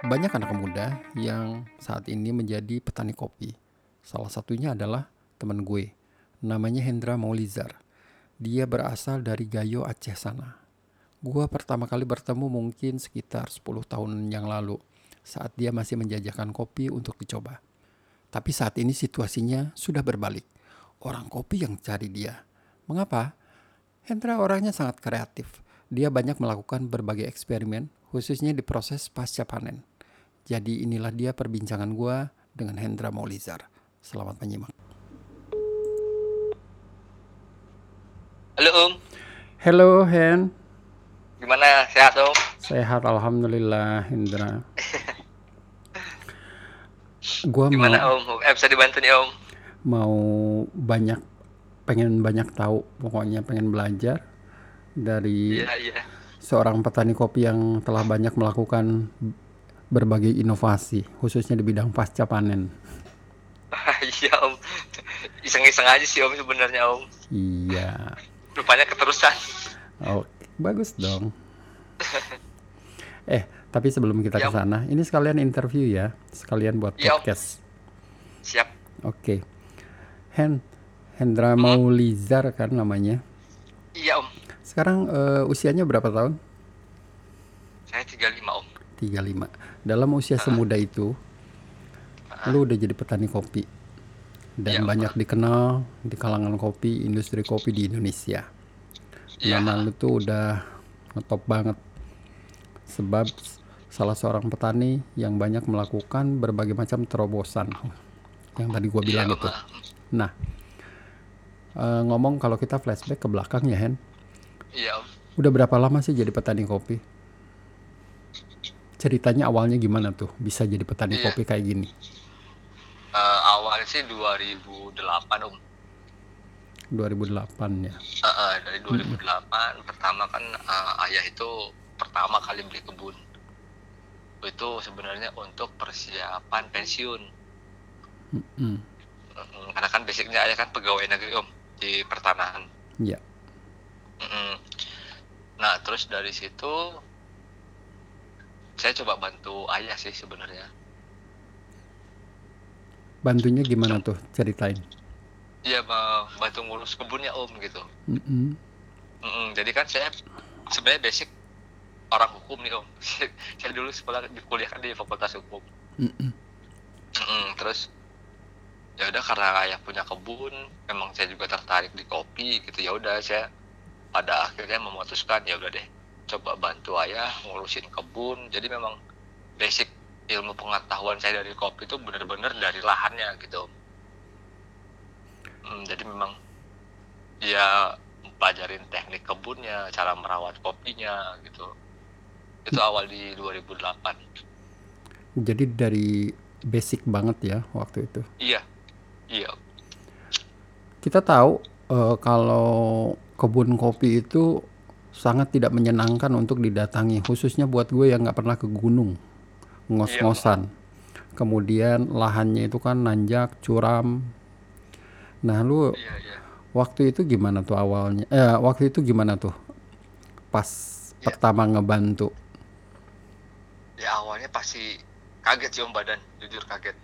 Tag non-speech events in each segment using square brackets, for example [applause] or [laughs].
Banyak anak muda yang saat ini menjadi petani kopi. Salah satunya adalah teman gue, namanya Hendra Maulizar. Dia berasal dari Gayo Aceh sana. Gua pertama kali bertemu mungkin sekitar 10 tahun yang lalu saat dia masih menjajakan kopi untuk dicoba. Tapi saat ini situasinya sudah berbalik. Orang kopi yang cari dia. Mengapa? Hendra orangnya sangat kreatif. Dia banyak melakukan berbagai eksperimen, khususnya di proses pasca panen. Jadi inilah dia perbincangan gua dengan Hendra Maulizar. Selamat menyimak. Halo Om, Hello Hen, gimana sehat Om? sehat alhamdulillah Hendra. [laughs] Gua mau Gimana Om? Eh, bisa dibantu nih Om? mau banyak pengen banyak tahu pokoknya pengen belajar dari Iya iya. seorang petani kopi yang telah banyak melakukan berbagai inovasi khususnya di bidang pasca panen. [laughs] Iya Om. Iseng-iseng aja sih Om sebenarnya Om. Iya. [laughs] Rupanya keterusan. Oke, bagus dong. [laughs] Eh, tapi sebelum kita ke Yap. sana, ini sekalian interview ya, sekalian buat Yap. podcast. Siap. Oke. Hen Hendra Maulizar kan namanya. Iya Om. Sekarang eh, usianya berapa tahun? Saya 35 Om. 35. Dalam usia semuda itu, lu udah jadi petani kopi. Dan Iya, banyak dikenal di kalangan kopi, industri kopi di Indonesia. Iya. Nama lu tuh udah ngetop banget. Sebab salah seorang petani yang banyak melakukan berbagai macam terobosan. Yang tadi gua bilang Iya, itu. Nah, eh, ngomong kalau kita flashback ke belakang ya, Hen. Iya Om. Udah berapa lama sih jadi petani kopi? Ceritanya awalnya gimana tuh bisa jadi petani Iya. kopi kayak gini? Eh, awalnya sih 2008 Om. 2008 ya. Eh, eh, dari 2008 pertama kan eh, ayah itu pertama kali beli kebun. Itu sebenarnya untuk persiapan pensiun. Mm-mm. Mm, Karena kan basicnya ayah kan pegawai negeri Om di pertanahan. Ya. Mm-mm. Nah, terus dari situ saya coba bantu ayah sih sebenarnya. Bantunya gimana tuh? Ceritain. Iya, bantu ngurus kebunnya Om gitu. Mm-mm. Mm-mm. Jadi kan saya sebenarnya basic orang hukum nih Om. [laughs] saya dulu sekolah di kuliah kan di Fakultas Hukum. Mm-mm. Mm-mm. Terus ya udah karena ayah punya kebun, memang saya juga tertarik di kopi gitu. Ya udah saya pada akhirnya memutuskan ya udah deh coba bantu ayah ngurusin kebun. Jadi memang basic ilmu pengetahuan saya dari kopi itu benar-benar dari lahannya gitu. Hmm, jadi memang ya pelajarin teknik kebunnya, cara merawat kopinya gitu. Itu awal di 2008. Jadi dari basic banget ya waktu itu. Iya. Iya. Kita tahu eh, kalau kebun kopi itu sangat tidak menyenangkan untuk didatangi, khususnya buat gue yang nggak pernah ke gunung, ngos-ngosan. Kemudian lahannya itu kan nanjak, curam. Nah, lu Iya, iya. waktu itu gimana tuh awalnya? Eh, waktu itu gimana tuh? Pas pertama ngebantu. Ya awalnya pasti kaget sih om badan, jujur kaget.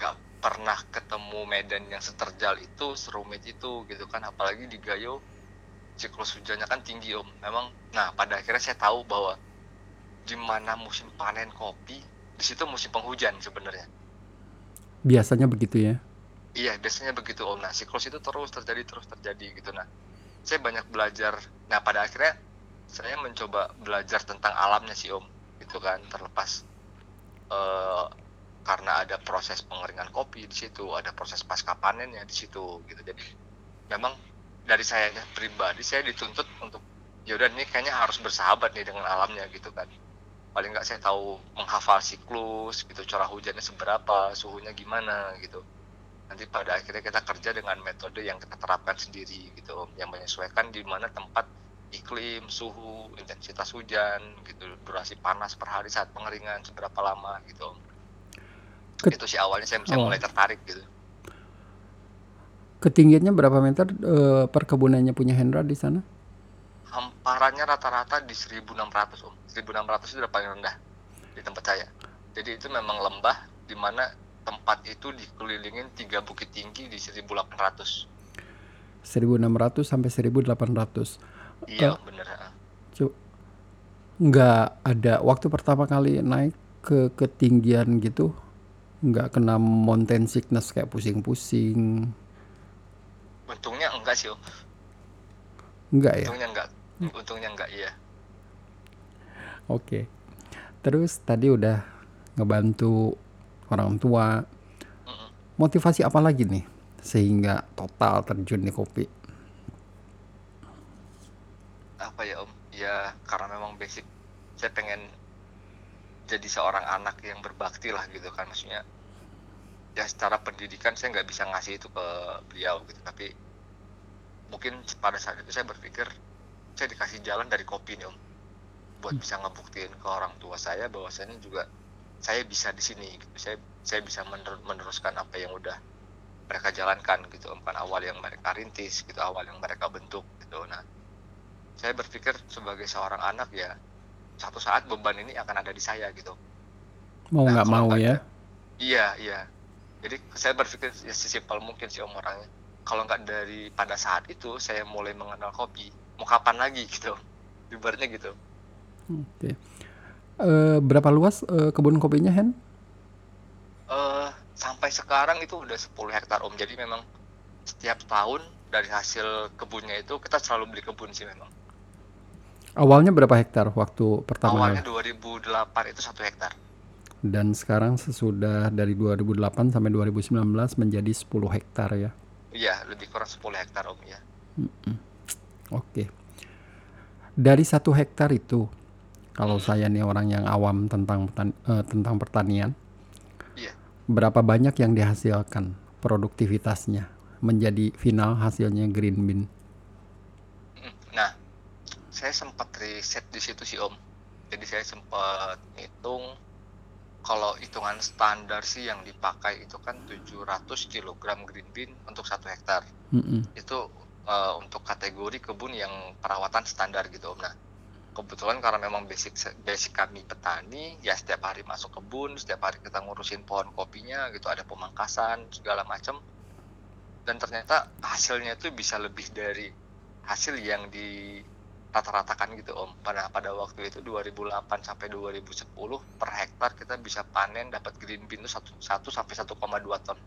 Gak pernah ketemu medan yang seterjal itu, serumit itu gitu kan. Apalagi di Gayo, siklus hujannya kan tinggi om. Memang, nah pada akhirnya saya tahu bahwa di mana musim panen kopi, di situ musim penghujan sebenarnya. Biasanya begitu ya. Iya, biasanya begitu Om. Nah, siklus itu terus terjadi, terus terjadi gitu. Nah, saya banyak belajar. Nah, pada akhirnya saya mencoba belajar tentang alamnya sih Om. Gitu kan, terlepas eh, karena ada proses pengeringan kopi di situ, ada proses pasca panennya di situ gitu. Jadi memang dari saya pribadi saya dituntut untuk ya udah ini kayaknya harus bersahabat nih dengan alamnya gitu kan. Paling nggak saya tahu menghafal siklus gitu, curah hujannya seberapa, suhunya gimana gitu nanti pada akhirnya kita kerja dengan metode yang kita terapkan sendiri gitu yang menyesuaikan di mana tempat iklim suhu intensitas hujan gitu durasi panas per hari saat pengeringan seberapa lama gitu Ket- itu sih awalnya saya, saya Oh. mulai tertarik gitu Ketinggiannya berapa meter eh, perkebunannya punya Hendra di sana? hamparannya rata-rata di 1600 om. 1600 itu udah paling rendah di tempat saya. Jadi itu memang lembah di mana tempat itu dikelilingin tiga bukit tinggi di 1800 1600 sampai 1800 iya Eh, bener ha. cu- nggak ada waktu pertama kali naik ke ketinggian gitu nggak kena mountain sickness kayak pusing-pusing untungnya enggak sih om. Nggak ya? Untungnya enggak. Untungnya enggak iya. Oke. Terus tadi udah ngebantu orang tua. Mm-mm. motivasi apa lagi nih sehingga total terjun di kopi? Apa ya om? Ya karena memang basic saya pengen jadi seorang anak yang berbakti lah gitu kan maksudnya ya secara pendidikan saya nggak bisa ngasih itu ke beliau gitu. Tapi mungkin pada saat itu saya berpikir saya dikasih jalan dari kopi nih om buat bisa ngebuktiin ke orang tua saya bahwasanya juga saya bisa di sini gitu. Saya saya bisa mener- meneruskan apa yang udah mereka jalankan gitu om kan awal yang mereka rintis gitu awal yang mereka bentuk gitu. Nah saya berpikir sebagai seorang anak ya satu saat beban ini akan ada di saya gitu. Mau Nah, nggak kalau mau ya? iya iya jadi saya berpikir ya sesimpel mungkin sih om orangnya. Kalau nggak dari pada saat itu saya mulai mengenal kopi mau kapan lagi gitu. Ibaratnya gitu. Oke. Eh, berapa luas eh, kebun kopinya Hen? Eh sampai sekarang itu udah 10 hektar om. Jadi memang setiap tahun dari hasil kebunnya itu kita selalu beli kebun sih memang. Awalnya berapa hektar waktu pertama awalnya kali? 2008 itu satu hektar dan sekarang sesudah dari 2008 sampai 2019 menjadi 10 hektar ya iya lebih kurang 10 hektar om ya Oke. Dari satu hektar itu, kalau saya nih orang yang awam tentang petan- eh, tentang pertanian, iya berapa banyak yang dihasilkan produktivitasnya menjadi final hasilnya green bean? Nah, saya sempat riset di situ sih Om. Jadi saya sempat ngitung kalau hitungan standar sih yang dipakai itu kan 700 kg green bean untuk satu hektar. Mm-mm. Itu eh, untuk kategori kebun yang perawatan standar gitu Om. Nah, kebetulan karena memang basic basic kami petani, ya setiap hari masuk kebun, setiap hari kita ngurusin pohon kopinya gitu, ada pemangkasan segala macam. Dan ternyata hasilnya itu bisa lebih dari hasil yang di rata-ratakan gitu om pada pada waktu itu 2008 sampai 2010 per hektar kita bisa panen dapat green bean itu 1, 1 sampai 1,2 ton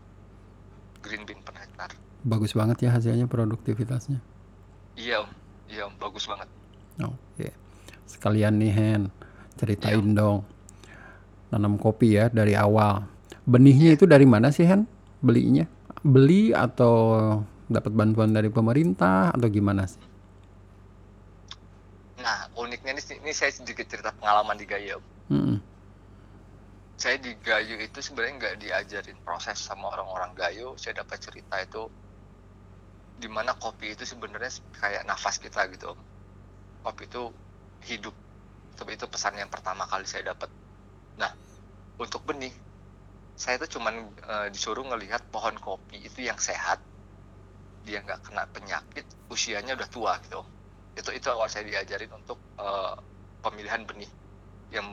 green bean per hektar Bagus banget ya hasilnya produktivitasnya. iya om iya om bagus banget Oke. Sekalian nih Hen, ceritain dong. Nanam kopi ya dari awal. Benihnya itu dari mana sih Hen? Belinya? Beli atau dapat bantuan dari pemerintah atau gimana sih? Nah uniknya ini, ini saya sedikit cerita pengalaman di Gayo. Mm-mm. saya di Gayo itu sebenarnya nggak diajarin proses sama orang-orang Gayo. Saya dapat cerita itu di mana kopi itu sebenarnya kayak nafas kita gitu om. Kopi itu hidup. Tapi itu pesan yang pertama kali saya dapat. Nah untuk benih saya itu cuman eh, disuruh ngelihat pohon kopi itu yang sehat. Dia nggak kena penyakit usianya udah tua gitu om itu itu awal saya diajarin untuk eh, pemilihan benih yang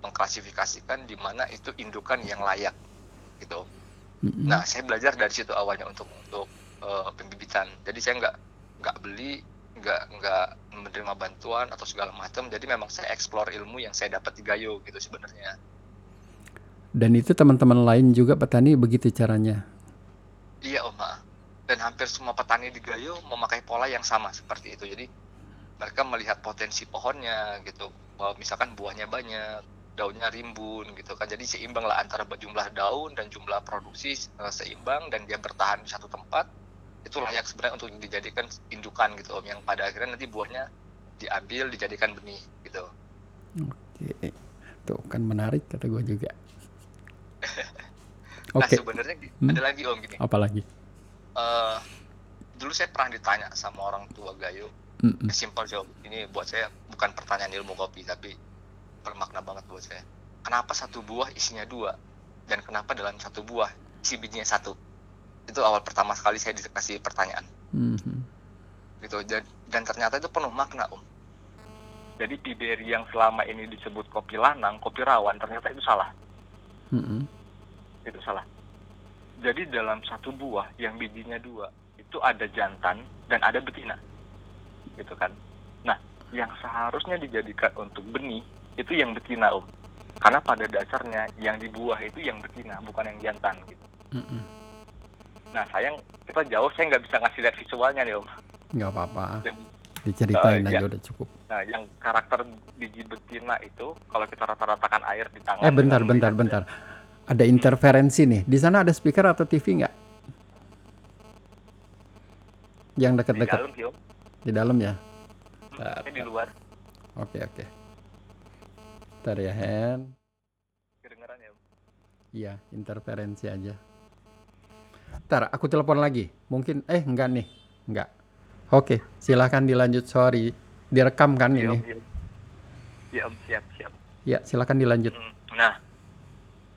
mengklasifikasikan di mana itu indukan yang layak gitu. Nah, saya belajar dari situ awalnya untuk untuk eh, pembibitan. Jadi saya nggak nggak beli, nggak nggak menerima bantuan atau segala macam. Jadi memang saya explore ilmu yang saya dapat di Gayo gitu sebenarnya. Dan itu teman-teman lain juga petani begitu caranya. Iya Om. Dan hampir semua petani di Gayo memakai pola yang sama seperti itu. Jadi mereka melihat potensi pohonnya gitu. Bahwa misalkan buahnya banyak, daunnya rimbun gitu kan. Jadi seimbang lah antara jumlah daun dan jumlah produksi eh, seimbang dan dia bertahan di satu tempat. Itu layak sebenarnya untuk dijadikan indukan gitu Om yang pada akhirnya nanti buahnya diambil dijadikan benih gitu. Oke. Tuh kan menarik kata gue juga. [laughs] Nah Oke, sebenarnya Hmm. ada lagi Om gini. apalagi? Eh, dulu saya pernah ditanya sama orang tua Gayo Mm-mm. simpel jawab ini buat saya bukan pertanyaan ilmu kopi tapi bermakna banget buat saya kenapa satu buah isinya dua dan kenapa dalam satu buah isi bijinya satu itu awal pertama sekali saya dikasih pertanyaan Mhm. gitu dan, dan ternyata itu penuh makna om jadi Piberi yang selama ini disebut kopi lanang, kopi rawan ternyata itu salah. Mm-mm. Itu salah. Jadi dalam satu buah yang bijinya dua itu ada jantan dan ada betina, gitu kan. Nah, yang seharusnya dijadikan untuk benih itu yang betina om, karena pada dasarnya yang di buah itu yang betina bukan yang jantan. Gitu. Mm-mm. Nah sayang kita jauh saya nggak bisa ngasih lihat visualnya nih om. nggak apa-apa diceritain Eh, aja ya. udah cukup Nah, yang karakter biji betina itu kalau kita rata-ratakan air di tangan. eh bentar bentar bentar ada interferensi nih. Di sana ada speaker atau TV nggak? Yang Di dekat-dekat dalam sih, Om. di dalam ya? Hmm, saya di luar. oke oke. Ntar ya Hen Kedengeran ya, iya interferensi aja. Ntar aku telepon lagi. Mungkin eh enggak nih. Enggak oke silahkan dilanjut. Sorry. Direkam kan ini? Om. Siap, siap. ya silakan dilanjut. Hmm, Nah,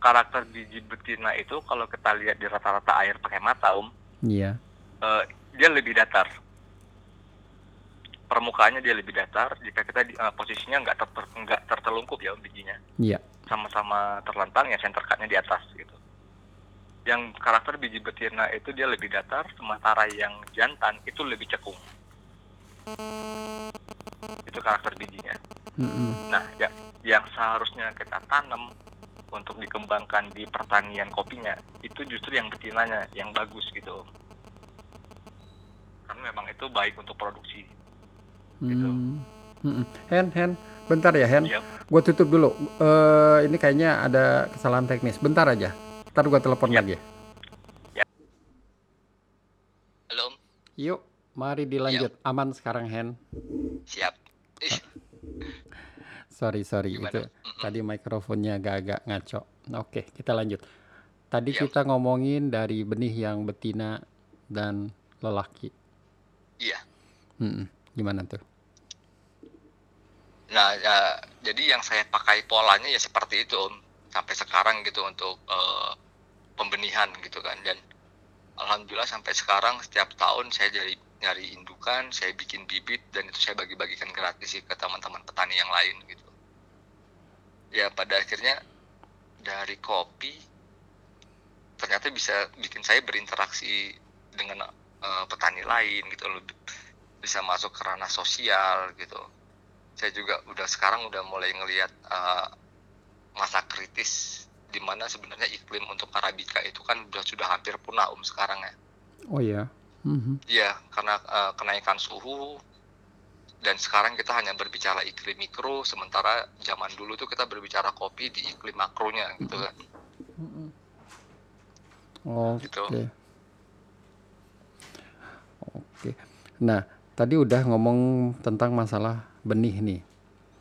karakter biji betina itu kalau kita lihat di rata-rata air pakai mata, Om, iya eh, dia lebih datar. Permukaannya dia lebih datar jika kita di, eh, posisinya nggak ter, nggak tertelungkup ya Om bijinya. iya sama-sama terlentang ya center cut-nya di atas gitu. Yang karakter biji betina itu dia lebih datar, sementara yang jantan itu lebih cekung. Itu karakter bijinya. Mm-mm. Nah, ya, yang seharusnya kita tanam untuk dikembangkan di pertanian kopinya itu justru yang betinanya yang bagus gitu. Karena memang itu baik untuk produksi. Gitu. Hmm. Mm-mm. Hen, Hen, bentar ya Hen. Iya. Gue tutup dulu. Eh ini kayaknya ada kesalahan teknis. Bentar aja. Ntar gue telepon Iya. lagi. Halo, Om. Yuk, mari dilanjut. Iya. Aman sekarang Hen. Siap. Ih, Sorry, sorry. Gimana? Itu tadi mikrofonnya agak-agak ngaco. Oke, kita lanjut. Tadi kita ngomongin dari benih yang betina dan lelaki. Iya. Mm-mm. Gimana tuh? Nah, ya, jadi yang saya pakai polanya ya seperti itu Om sampai sekarang gitu untuk eh, pembenihan gitu kan dan alhamdulillah sampai sekarang setiap tahun saya jadi nyari indukan, saya bikin bibit dan itu saya bagi-bagikan gratis sih ke teman-teman petani yang lain gitu. Ya pada akhirnya dari kopi ternyata bisa bikin saya berinteraksi dengan eh, petani lain gitu loh bisa masuk ke ranah sosial gitu saya juga udah sekarang udah mulai ngelihat uh, masa kritis di mana sebenarnya iklim untuk arabica itu kan udah sudah hampir punah um sekarang ya. Oh ya. Mhm. Iya, karena uh, kenaikan suhu dan sekarang kita hanya berbicara iklim mikro sementara zaman dulu tuh kita berbicara kopi di iklim makronya gitu kan. Oke. Gitu. Oke. Nah, tadi udah ngomong tentang masalah benih nih.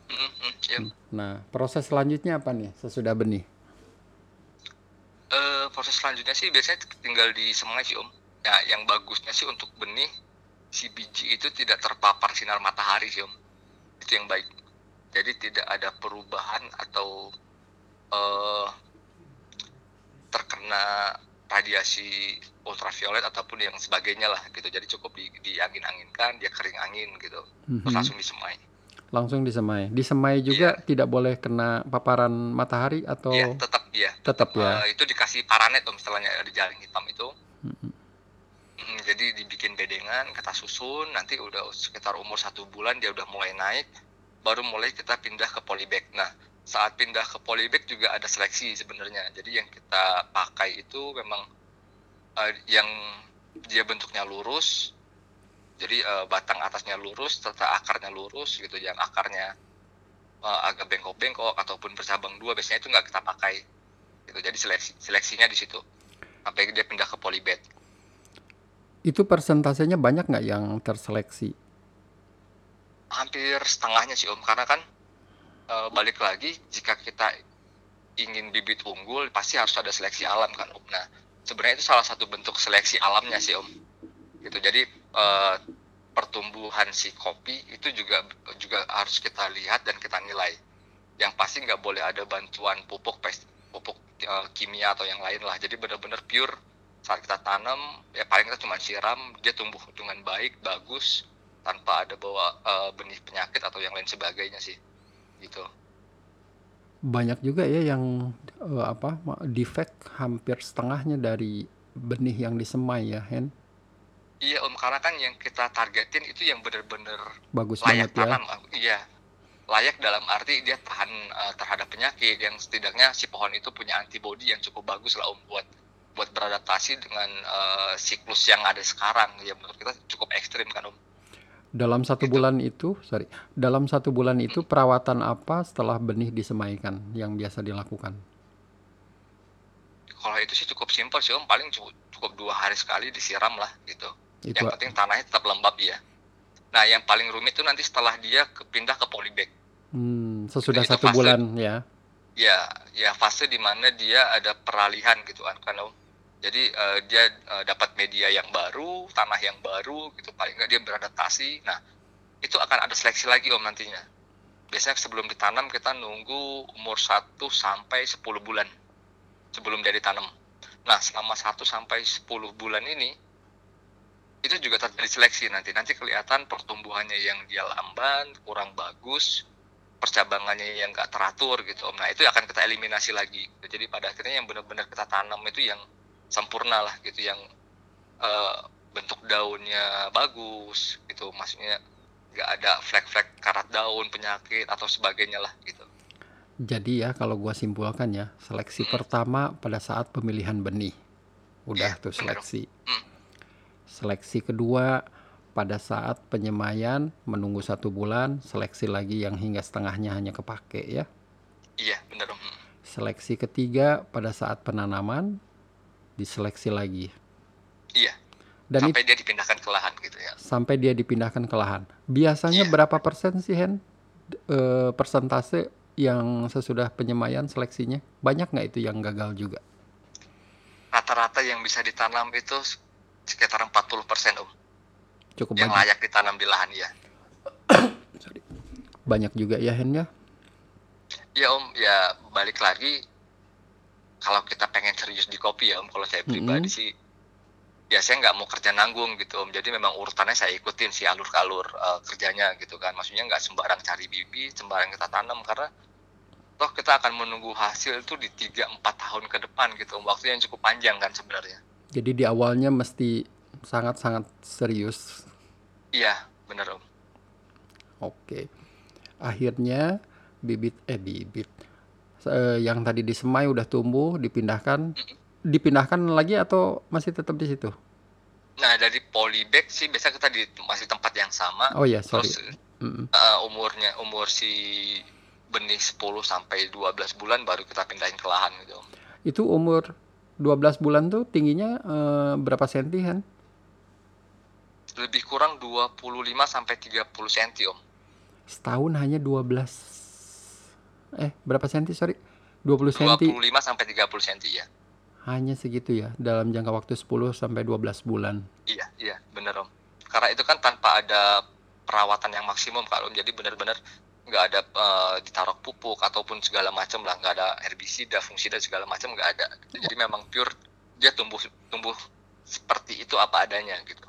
Mm, mm, iya. Nah, proses selanjutnya apa nih sesudah benih? Eh, proses selanjutnya sih biasanya tinggal disemai sih om. Ya, yang bagusnya sih untuk benih si biji itu tidak terpapar sinar matahari sih om. Itu yang baik. Jadi tidak ada perubahan atau eh terkena radiasi ultraviolet ataupun yang sebagainya lah gitu. Jadi cukup di, diangin-anginkan, dia kering angin gitu. Terus Mhm. langsung disemai. Langsung disemai. Disemai juga tidak boleh kena paparan matahari atau Iya, tetap iya. tetap ya. Eh, itu dikasih paranet om istilahnya di jaring hitam itu. Mhm. Jadi dibikin bedengan, kita susun, nanti udah sekitar umur satu bulan dia udah mulai naik, baru mulai kita pindah ke polybag. Nah, saat pindah ke polybag juga ada seleksi sebenarnya. Jadi yang kita pakai itu memang eh, yang dia bentuknya lurus, jadi eh, batang atasnya lurus, serta akarnya lurus gitu. Yang akarnya eh, agak bengkok-bengkok ataupun bercabang dua, biasanya itu nggak kita pakai. Gitu. Jadi seleksi seleksinya di situ. Sampai dia pindah ke polybag. Itu persentasenya banyak nggak yang terseleksi? hampir setengahnya sih om. Karena kan eh, balik lagi jika kita ingin bibit unggul pasti harus ada seleksi alam kan om. Nah sebenarnya itu salah satu bentuk seleksi alamnya sih om. Gitu. Jadi eh, pertumbuhan si kopi itu juga juga harus kita lihat dan kita nilai. Yang pasti nggak boleh ada bantuan pupuk pupuk eh, kimia atau yang lain lah. Jadi benar-benar pure saat kita tanam ya paling kita cuma siram dia tumbuh dengan baik bagus tanpa ada bawa uh, benih penyakit atau yang lain sebagainya sih gitu. Banyak juga ya yang uh, apa defect hampir setengahnya dari benih yang disemai ya Hen? Iya om karena kan yang kita targetin itu yang benar-benar bagus layak banget ya. tanam iya. Layak dalam arti dia tahan uh, terhadap penyakit yang setidaknya si pohon itu punya antibodi yang cukup bagus lah om buat buat beradaptasi dengan uh, siklus yang ada sekarang. Ya menurut kita cukup ekstrim kan om? Dalam satu Gitu. bulan itu sorry dalam satu bulan itu perawatan apa setelah benih disemaikan yang biasa dilakukan? Kalau itu sih cukup simpel sih om. Paling cukup, cukup dua hari sekali disiram lah gitu. Itu yang penting tanahnya tetap lembab ya nah yang paling rumit itu nanti setelah dia kepindah ke polybag. Hmm, sesudah Itu satu fase- bulan ya. Ya ya fase di mana dia ada peralihan gitu kan kan om jadi eh, dia eh, dapat media yang baru tanah yang baru gitu. Paling nggak dia beradaptasi. Nah itu akan ada seleksi lagi om nantinya. Biasanya sebelum ditanam kita nunggu umur 1 sampai 10 bulan sebelum dia ditanam. Nah selama 1 sampai 10 bulan ini itu juga terjadi seleksi nanti. Nanti kelihatan pertumbuhannya yang dia lamban kurang bagus percabangannya yang nggak teratur gitu om. Nah itu akan kita eliminasi lagi. Jadi pada akhirnya yang benar-benar kita tanam itu yang sempurna lah gitu yang eh, bentuk daunnya bagus gitu. Maksudnya nggak ada flek-flek karat daun penyakit atau sebagainya lah gitu. Jadi ya kalau gua simpulkan ya seleksi pertama pada saat pemilihan benih. Udah Iya, tuh seleksi. Hmm. seleksi kedua pada saat penyemaian menunggu satu bulan seleksi lagi yang hingga setengahnya hanya kepake ya. Iya benar Hmm. seleksi ketiga pada saat penanaman diseleksi lagi. Iya. Dan itu sampai dia dipindahkan ke lahan gitu ya. Sampai dia dipindahkan ke lahan. Biasanya Iya. berapa persen sih Hen? Eh, persentase yang sesudah penyemaian seleksinya? Banyak nggak itu yang gagal juga? Rata-rata yang bisa ditanam itu sekitar 40% om. Cukup yang banyak. layak ditanam di lahan [coughs] ya banyak juga ya Hen ya? Ya om. Ya balik lagi kalau kita pengen serius di kopi ya om kalau saya pribadi Mm-mm. sih ya saya nggak mau kerja nanggung gitu om. Jadi memang urutannya saya ikutin sih alur-alur eh, kerjanya gitu kan. Maksudnya nggak sembarang cari bibit sembarang kita tanam karena toh kita akan menunggu hasil itu di 3-4 tahun ke depan gitu om. Waktu yang cukup panjang kan sebenarnya. Jadi di awalnya mesti sangat-sangat serius. Iya bener om. Oke. Akhirnya bibit eh bibit eh, yang tadi disemai udah tumbuh, dipindahkan, dipindahkan lagi atau masih tetap di situ? nah dari polybag sih biasa kita di masih tempat yang sama Oh ya, sorry. terus eh, umurnya umur si benih 10 sampai 12 bulan baru kita pindahin ke lahan gitu om. Itu umur 12 bulan tuh tingginya eh, berapa senti kan? lebih kurang 25 sampai 30 cm om Setahun hanya 12 eh berapa senti sorry? 20 senti 25 sampai 30 cm ya hanya segitu ya dalam jangka waktu 10 sampai 12 bulan. iya iya bener om karena itu kan tanpa ada perawatan yang maksimum kalau jadi benar-benar nggak ada eh, ditaruh pupuk ataupun segala macam lah nggak ada herbisida fungsida segala macam nggak ada jadi memang pure dia tumbuh tumbuh seperti itu apa adanya gitu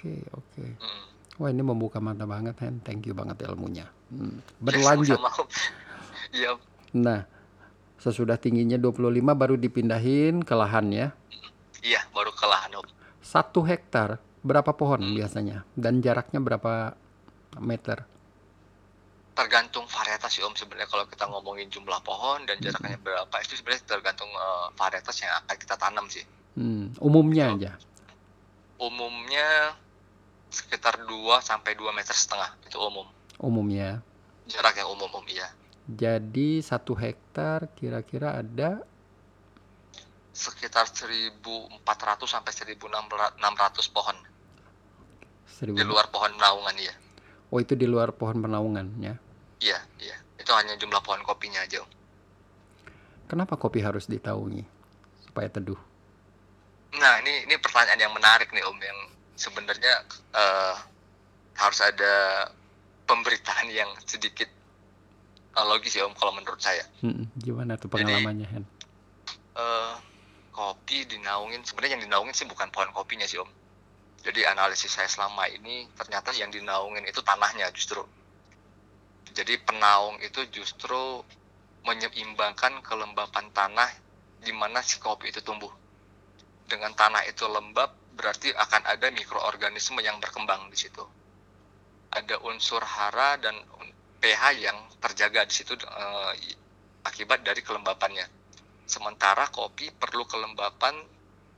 Oke, oke. Mm. Wah, ini membuka mata banget, Hen. Thank you banget ilmunya. Hmm. Ya, Berlanjut. Om. Iya Om. Nah, sesudah tingginya 25 baru dipindahin ke lahan ya. iya baru ke lahan om Satu hektar berapa pohon Hmm. biasanya? Dan jaraknya berapa meter? tergantung varietas sih om sebenarnya kalau kita ngomongin jumlah pohon dan jaraknya berapa itu sebenarnya tergantung eh, varietas yang akan kita tanam sih Hmm, umumnya Betul. aja. umumnya sekitar 2 sampai 2 meter setengah itu umum Umumnya. jarak yang umum om iya Jadi satu hektar kira-kira ada sekitar 1400 sampai 1600 pohon 1000. di luar pohon naungan iya Oh, itu di luar pohon penaungan ya. iya iya itu hanya jumlah pohon kopinya aja om Kenapa kopi harus ditaungi? Supaya teduh. Nah, ini ini pertanyaan yang menarik nih Om yang sebenarnya eh, harus ada pemberitaan yang sedikit eh, logis ya Om kalau menurut saya. Hmm, gimana tuh pengalamannya, Hen? Eh, kopi dinaungin sebenarnya yang dinaungin sih bukan pohon kopinya sih Om. Jadi analisis saya selama ini ternyata yang dinaungin itu tanahnya justru. Jadi penaung itu justru menyeimbangkan kelembapan tanah di mana si kopi itu tumbuh. Dengan tanah itu lembab berarti akan ada mikroorganisme yang berkembang di situ. Ada unsur hara dan pH yang terjaga di situ uh, akibat dari kelembapannya. Sementara kopi perlu kelembapan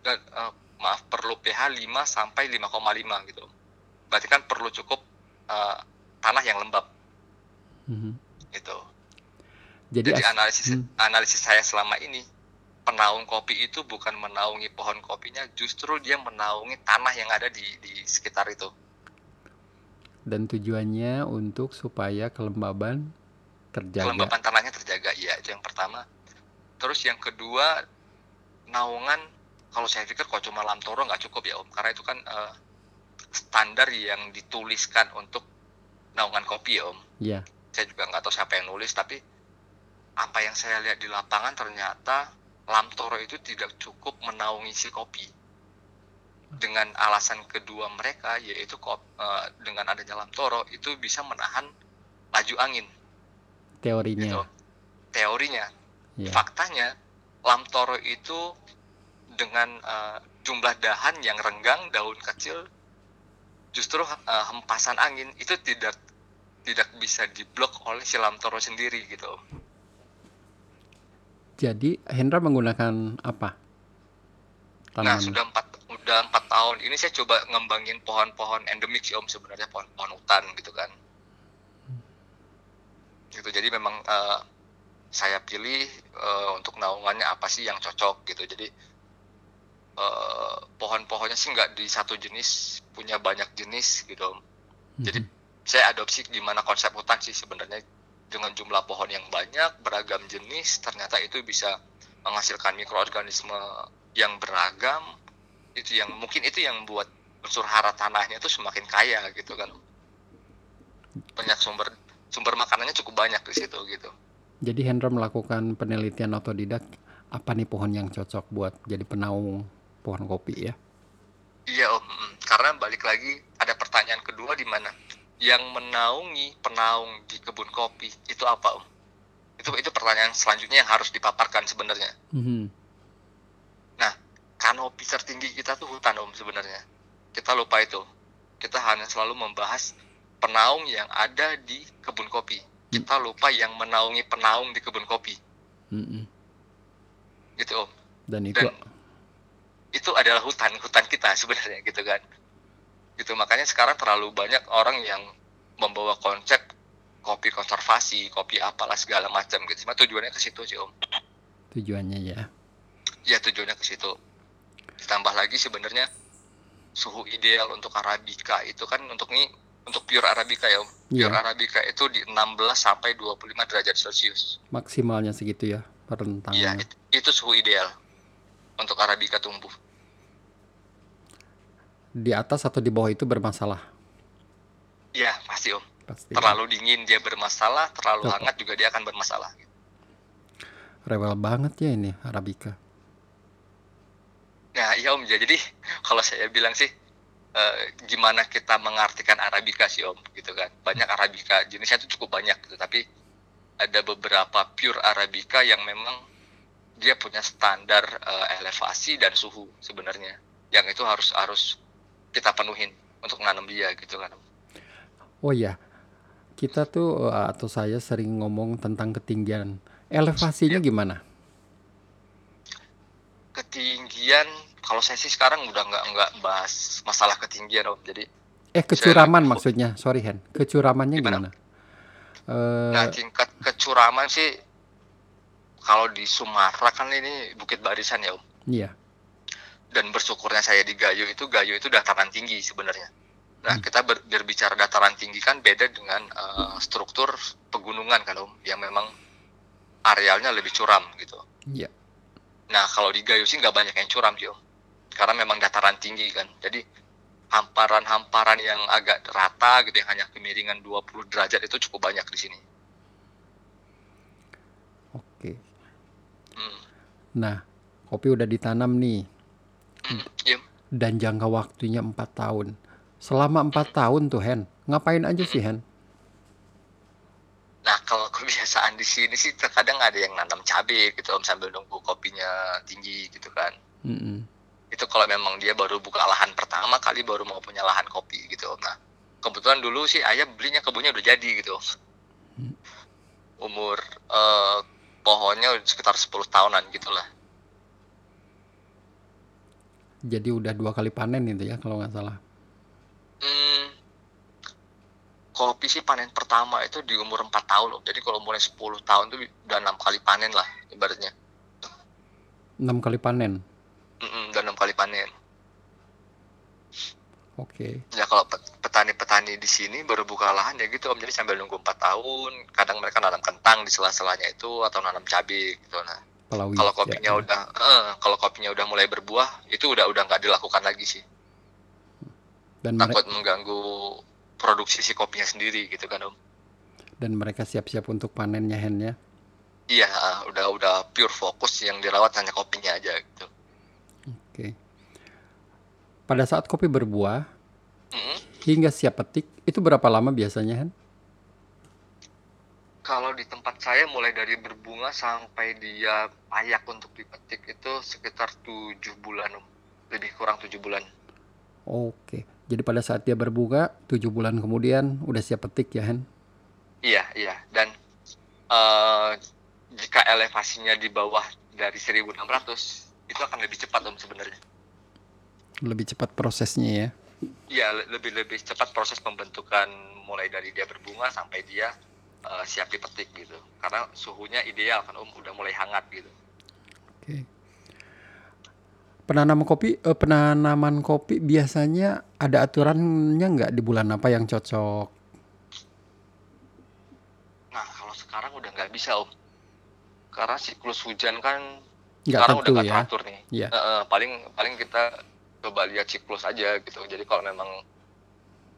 dan uh, maaf perlu pH 5 sampai 5,5 gitu. Berarti kan perlu cukup uh, tanah yang lembab. Mm-hmm. Gitu. Jadi, Jadi analisis hmm. analisis saya selama ini penaung kopi itu bukan menaungi pohon kopinya, justru dia menaungi tanah yang ada di di sekitar itu. Dan tujuannya untuk supaya kelembaban terjaga. Kelembaban tanahnya terjaga, iya itu yang pertama. Terus yang kedua, naungan kalau saya pikir kalau cuma lamtoro nggak cukup ya om karena itu kan uh, standar yang dituliskan untuk naungan kopi ya om iya yeah. saya juga nggak tahu siapa yang nulis tapi apa yang saya lihat di lapangan ternyata lamtoro itu tidak cukup menaungi si kopi dengan alasan kedua mereka yaitu uh, dengan adanya lamtoro itu bisa menahan laju angin teorinya gitu. teorinya yeah. faktanya lamtoro itu dengan uh, jumlah dahan yang renggang, daun kecil, justru uh, hempasan angin itu tidak tidak bisa diblok oleh si lamtoro sendiri gitu. Jadi Hendra menggunakan apa? Tanaman. Nah sudah empat udah empat tahun ini saya coba ngembangin pohon-pohon endemik sih om sebenarnya pohon-pohon hutan gitu kan. Gitu jadi memang uh, saya pilih uh, untuk naungannya apa sih yang cocok gitu. Jadi uh, pohon-pohonnya sih nggak di satu jenis punya banyak jenis gitu mm-hmm. jadi saya adopsi gimana konsep hutan sih sebenarnya dengan jumlah pohon yang banyak beragam jenis ternyata itu bisa menghasilkan mikroorganisme yang beragam itu yang mungkin itu yang buat unsur hara tanahnya itu semakin kaya gitu kan banyak sumber sumber makanannya cukup banyak di situ gitu jadi Hendra melakukan penelitian otodidak apa nih pohon yang cocok buat jadi penaung pohon kopi ya? Iya om, karena balik lagi ada pertanyaan kedua di mana yang menaungi penaung di kebun kopi itu apa om? Itu itu pertanyaan selanjutnya yang harus dipaparkan sebenarnya. Mm-hmm. Nah, kanopi tertinggi kita tuh hutan om sebenarnya. Kita lupa itu. Kita hanya selalu membahas penaung yang ada di kebun kopi. Kita lupa yang menaungi penaung di kebun kopi. Mm-hmm. Gitu om. Dan itu Dan, itu adalah hutan hutan kita sebenarnya gitu kan gitu makanya sekarang terlalu banyak orang yang membawa konsep kopi konservasi kopi apalah segala macam gitu cuma tujuannya ke situ sih om tujuannya ya ya tujuannya ke situ ditambah lagi sebenarnya suhu ideal untuk arabica itu kan untuk ini untuk pure arabica ya iya. pure arabica itu di 16 sampai 25 derajat celcius maksimalnya segitu ya perentangnya iya itu, itu suhu ideal untuk arabica tumbuh di atas atau di bawah itu bermasalah? Iya, pasti Om. Pasti. Terlalu dingin dia bermasalah, terlalu Apa? hangat juga dia akan bermasalah. Rewel banget ya ini Arabica. Nah, iya Om. Jadi [laughs] kalau saya bilang sih eh, gimana kita mengartikan Arabica sih Om gitu kan. Banyak Arabica, jenisnya itu cukup banyak gitu, tapi ada beberapa pure Arabica yang memang dia punya standar uh, elevasi dan suhu sebenarnya. Yang itu harus harus kita penuhin untuk nanam dia gitu kan. Oh ya, kita tuh eh, atau saya sering ngomong tentang ketinggian. Elevasinya ya. gimana? Ketinggian, kalau saya sih sekarang udah nggak nggak bahas masalah ketinggian om. Jadi eh kecuraman saya, maksudnya, sorry Hen, kecuramannya gimana? gimana? Nah tingkat kecuraman sih kalau di Sumatera kan ini Bukit Barisan ya om. Iya dan bersyukurnya saya di Gayo itu Gayo itu dataran tinggi sebenarnya. Nah, hmm. kita ber, berbicara dataran tinggi kan beda dengan uh, struktur pegunungan kan Om yang memang arealnya lebih curam gitu. Iya. Nah, kalau di Gayo sih nggak banyak yang curam sih Om. Karena memang dataran tinggi kan. Jadi hamparan-hamparan yang agak rata gitu yang hanya kemiringan 20 derajat itu cukup banyak di sini. Oke. Hmm. Nah, kopi udah ditanam nih Hmm, iya. dan jangka waktunya empat tahun. Selama empat tahun tuh Hen, ngapain aja sih Hen? Nah kalau [laughs] kebiasaan di sini sih terkadang ada yang nanam cabai gitu om sambil nunggu kopinya tinggi gitu kan. Mm-mm. Itu kalau memang dia baru buka lahan pertama kali baru mau punya lahan kopi gitu om. Nah kebetulan dulu sih ayah belinya kebunnya udah jadi gitu. om. Hmm. Umur eh, pohonnya sekitar 10 tahunan gitu lah. Jadi udah dua kali panen itu ya kalau nggak salah. Hmm, kopi sih panen pertama itu di umur 4 tahun loh. Jadi kalau mulai 10 tahun tuh udah enam kali panen lah ibaratnya. Enam kali panen. Mm-mm, udah enam kali panen. Oke. Ya kalau pet- petani-petani di sini baru buka lahan ya gitu om. Jadi sambil nunggu 4 tahun, kadang mereka nanam kentang di sela-selanya itu atau nanam cabai gitu. Nah, kalau kopinya udah, eh, kalau kopinya udah mulai berbuah, itu udah udah nggak dilakukan lagi sih. dan mereka Takut mengganggu produksi si kopinya sendiri gitu kan om. dan mereka siap-siap untuk panennya Hen ya. Iya, udah udah pure fokus yang dirawat hanya kopinya aja gitu. Oke. Pada saat kopi berbuah Mm-mm. hingga siap petik itu berapa lama biasanya Hen? Kalau di tempat saya mulai dari berbunga sampai dia layak untuk dipetik itu sekitar tujuh bulan, Om. lebih kurang tujuh bulan. Oke. Jadi pada saat dia berbunga tujuh bulan kemudian udah siap petik ya Hen? Iya, iya. Dan eh, jika elevasinya di bawah dari 1600 itu akan lebih cepat om sebenarnya. Lebih cepat prosesnya ya. Iya, le- lebih lebih cepat proses pembentukan mulai dari dia berbunga sampai dia eh, siap dipetik gitu. Karena suhunya ideal kan om, udah mulai hangat gitu. Penanaman kopi, eh, penanaman kopi biasanya ada aturannya nggak di bulan apa yang cocok? Nah, kalau sekarang udah nggak bisa om, karena siklus hujan kan Nggak sekarang udah tentu nggak ya. teratur nih. Eh, eh, paling paling kita coba lihat siklus aja gitu. Jadi kalau memang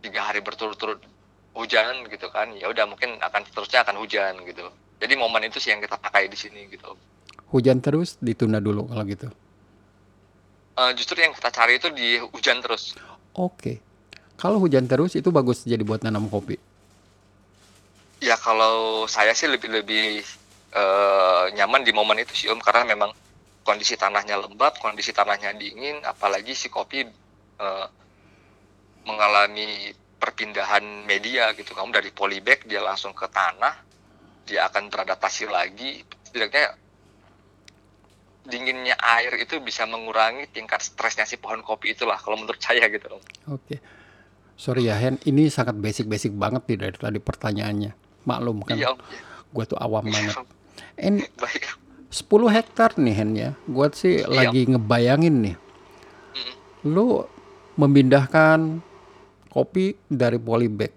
tiga hari berturut-turut hujan gitu kan, ya udah mungkin akan seterusnya akan hujan gitu. Jadi momen itu sih yang kita pakai di sini gitu. Hujan terus ditunda dulu kalau gitu. Eh, justru yang kita cari itu di hujan terus. Oke. Kalau hujan terus itu bagus jadi buat nanam kopi. Ya kalau saya sih lebih lebih eh, nyaman di momen itu sih om karena memang kondisi tanahnya lembab, kondisi tanahnya dingin, apalagi si kopi eh, mengalami perpindahan media gitu. Kamu dari polybag dia langsung ke tanah, dia akan beradaptasi lagi. Setidaknya dinginnya air itu bisa mengurangi tingkat stresnya si pohon kopi itulah kalau menurut [laughs] saya gitu om. Oke. Sorry ya Hen, ini sangat basic-basic banget nih dari tadi pertanyaannya. Maklum kan, Iya om. gue tuh awam Iya, banget. [laughs] Baik. 10 hektar nih Hen ya. Gue sih Iya. lagi ngebayangin nih. Mm-mm. Lu memindahkan kopi dari polybag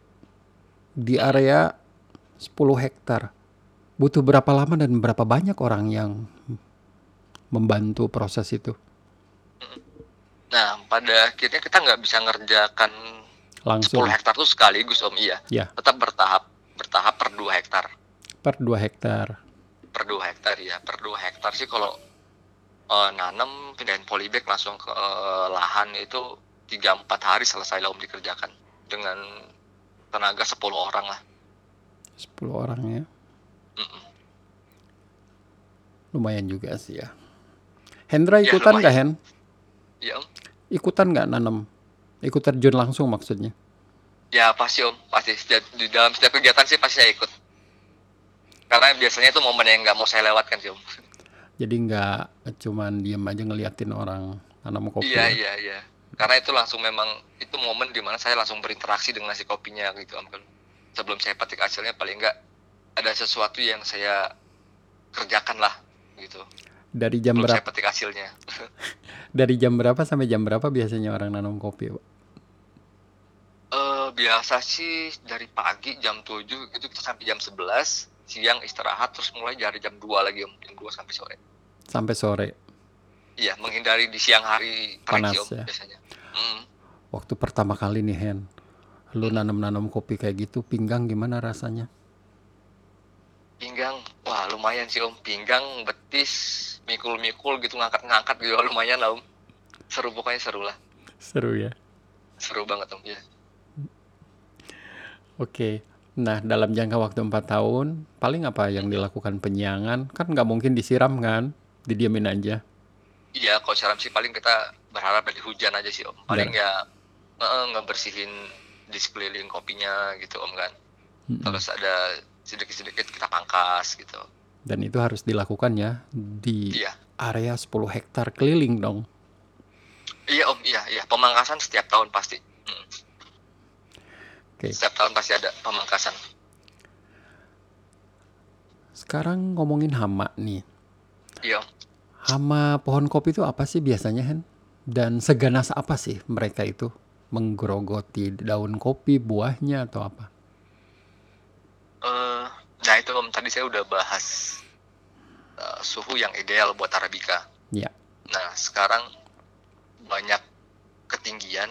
di area 10 hektar. Butuh berapa lama dan berapa banyak orang yang membantu proses itu? Nah, pada akhirnya kita nggak bisa ngerjakan Langsung 10 hektar tuh sekaligus om iya Ya. tetap bertahap bertahap per 2 hektar per 2 hektar. per 2 hektar ya per 2 hektar sih kalau eh, nanam pindahin polybag langsung ke eh, lahan itu 3-4 hari selesai lah om dikerjakan dengan tenaga 10 orang lah 10 orang ya. Mm-mm. Lumayan juga sih ya. Hendra Ya, ikutan nggak Hen? ya om Ikutan nggak nanam? Ikut terjun langsung maksudnya? ya pasti om pasti Setiap- di dalam setiap kegiatan sih pasti saya ikut karena biasanya itu momen yang nggak mau saya lewatkan sih om Jadi nggak cuman diem aja ngeliatin orang nanam kopi. iya ya? iya iya karena itu langsung memang itu momen di mana saya langsung berinteraksi dengan si kopinya gitu om sebelum saya petik hasilnya paling enggak ada sesuatu yang saya kerjakan lah gitu Dari jam berapa? saya petik hasilnya [laughs] Dari jam berapa sampai jam berapa biasanya orang nanam kopi? Pak? eh biasa sih dari pagi jam 7 itu kita sampai jam 11 siang istirahat terus mulai dari jam 2 lagi jam 2 sampai sore Sampai sore. iya menghindari di siang hari Panas om ya. biasanya Hmm. Waktu pertama kali nih Hen, lu nanam-nanam kopi kayak gitu, pinggang gimana rasanya? Pinggang wah lumayan sih om pinggang betis mikul-mikul gitu ngangkat-ngangkat gitu [laughs] lumayan lah om seru pokoknya seru lah Seru ya. seru banget om ya Oke. Nah, dalam jangka waktu empat tahun, paling apa yang dilakukan penyiangan? Kan nggak mungkin disiram kan? Didiamin aja. iya kalau siaran sih paling kita berharap dari hujan aja sih om paling ya eh, ngebersihin di sekeliling kopinya gitu om kan Mm-mm. terus ada sedikit-sedikit kita pangkas gitu Dan itu harus dilakukan ya di iya area 10 hektar keliling dong. iya om iya iya pemangkasan setiap tahun pasti Mm. Oke. setiap tahun pasti ada pemangkasan Sekarang ngomongin hama nih. iya Hama pohon kopi itu apa sih biasanya, Hen? Dan seganas apa sih mereka itu? Menggerogoti daun kopi, buahnya, atau apa? Eh, nah itu om tadi saya udah bahas eh, suhu yang ideal buat arabica Ya. Nah, sekarang banyak ketinggian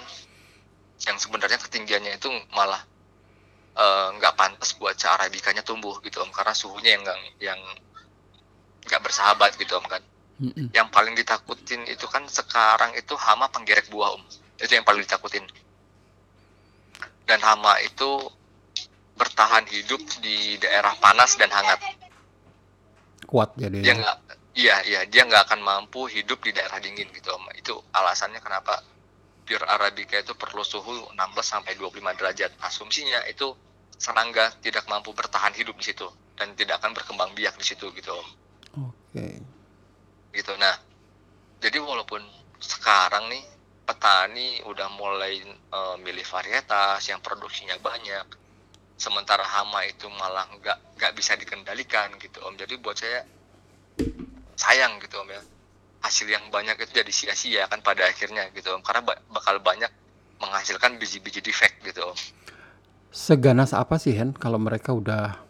yang sebenarnya ketinggiannya itu malah eh, nggak pantas buat cara arabikanya tumbuh gitu om karena suhunya yang nggak yang nggak bersahabat gitu om kan. Mm-mm. Yang paling ditakutin itu kan sekarang itu hama penggerek buah om. Itu yang paling ditakutin. Dan hama itu bertahan hidup di daerah panas dan hangat. Kuat jadi. dia nggak iya iya dia nggak akan mampu hidup di daerah dingin gitu om. Itu alasannya kenapa pure arabica itu perlu suhu 16 sampai 25 derajat. Asumsinya itu serangga tidak mampu bertahan hidup di situ dan tidak akan berkembang biak di situ gitu om. Oke. gitu. Nah jadi walaupun sekarang nih petani udah mulai eh, milih varietas yang produksinya banyak sementara hama itu malah nggak nggak bisa dikendalikan gitu om. Jadi buat saya sayang gitu om ya. Hasil yang banyak itu jadi sia-sia kan pada akhirnya gitu om. Karena ba- bakal banyak menghasilkan biji-biji defect gitu om. Seganas apa sih, Hen, kalau mereka udah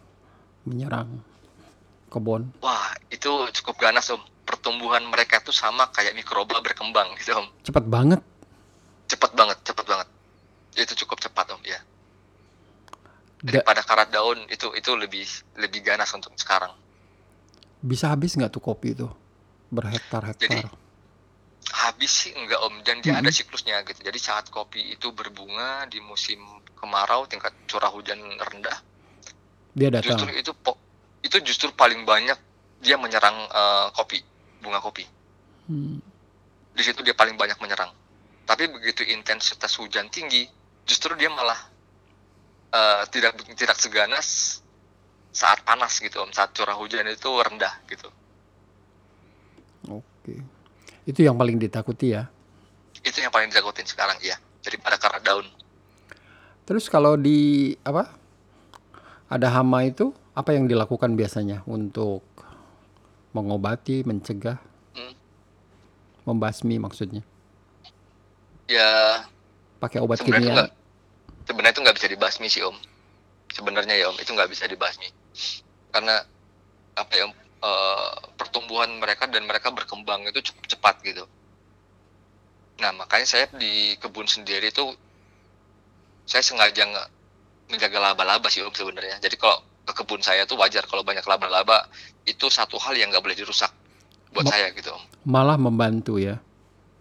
menyerang kebun? wah itu cukup ganas om. Pertumbuhan mereka tuh sama kayak mikroba berkembang gitu om. Cepat banget. cepet banget cepet banget itu cukup cepat om ya Da- pada karat daun itu itu lebih lebih ganas untuk sekarang bisa habis nggak tuh kopi itu? Berhektar-hektar. Jadi, habis sih enggak om dan dia ada Mhm. siklusnya gitu jadi saat kopi itu berbunga di musim kemarau tingkat curah hujan rendah Dia datang. justru itu itu justru paling banyak dia menyerang eh, kopi bunga kopi Hmm. di situ dia paling banyak menyerang tapi begitu intensitas hujan tinggi justru dia malah eh, tidak tidak seganas saat panas gitu om saat curah hujan itu rendah gitu Oke. Itu yang paling ditakuti ya. itu yang paling ditakutin sekarang iya daripada karat daun Terus kalau di apa? Ada hama itu apa yang dilakukan biasanya untuk mengobati, mencegah, Hmm. membasmi maksudnya? ya Pakai obat kimia? Sebenarnya itu nggak bisa dibasmi sih om. Sebenarnya ya om itu nggak bisa dibasmi. Karena apa ya om, eh, pertumbuhan mereka dan mereka berkembang itu cukup cepat gitu. Nah makanya saya di kebun sendiri itu saya sengaja nggak menjaga laba-laba sih om sebenarnya. Jadi kalau ke kebun saya tuh wajar kalau banyak laba-laba itu satu hal yang nggak boleh dirusak buat Ma- saya gitu om. Malah membantu ya.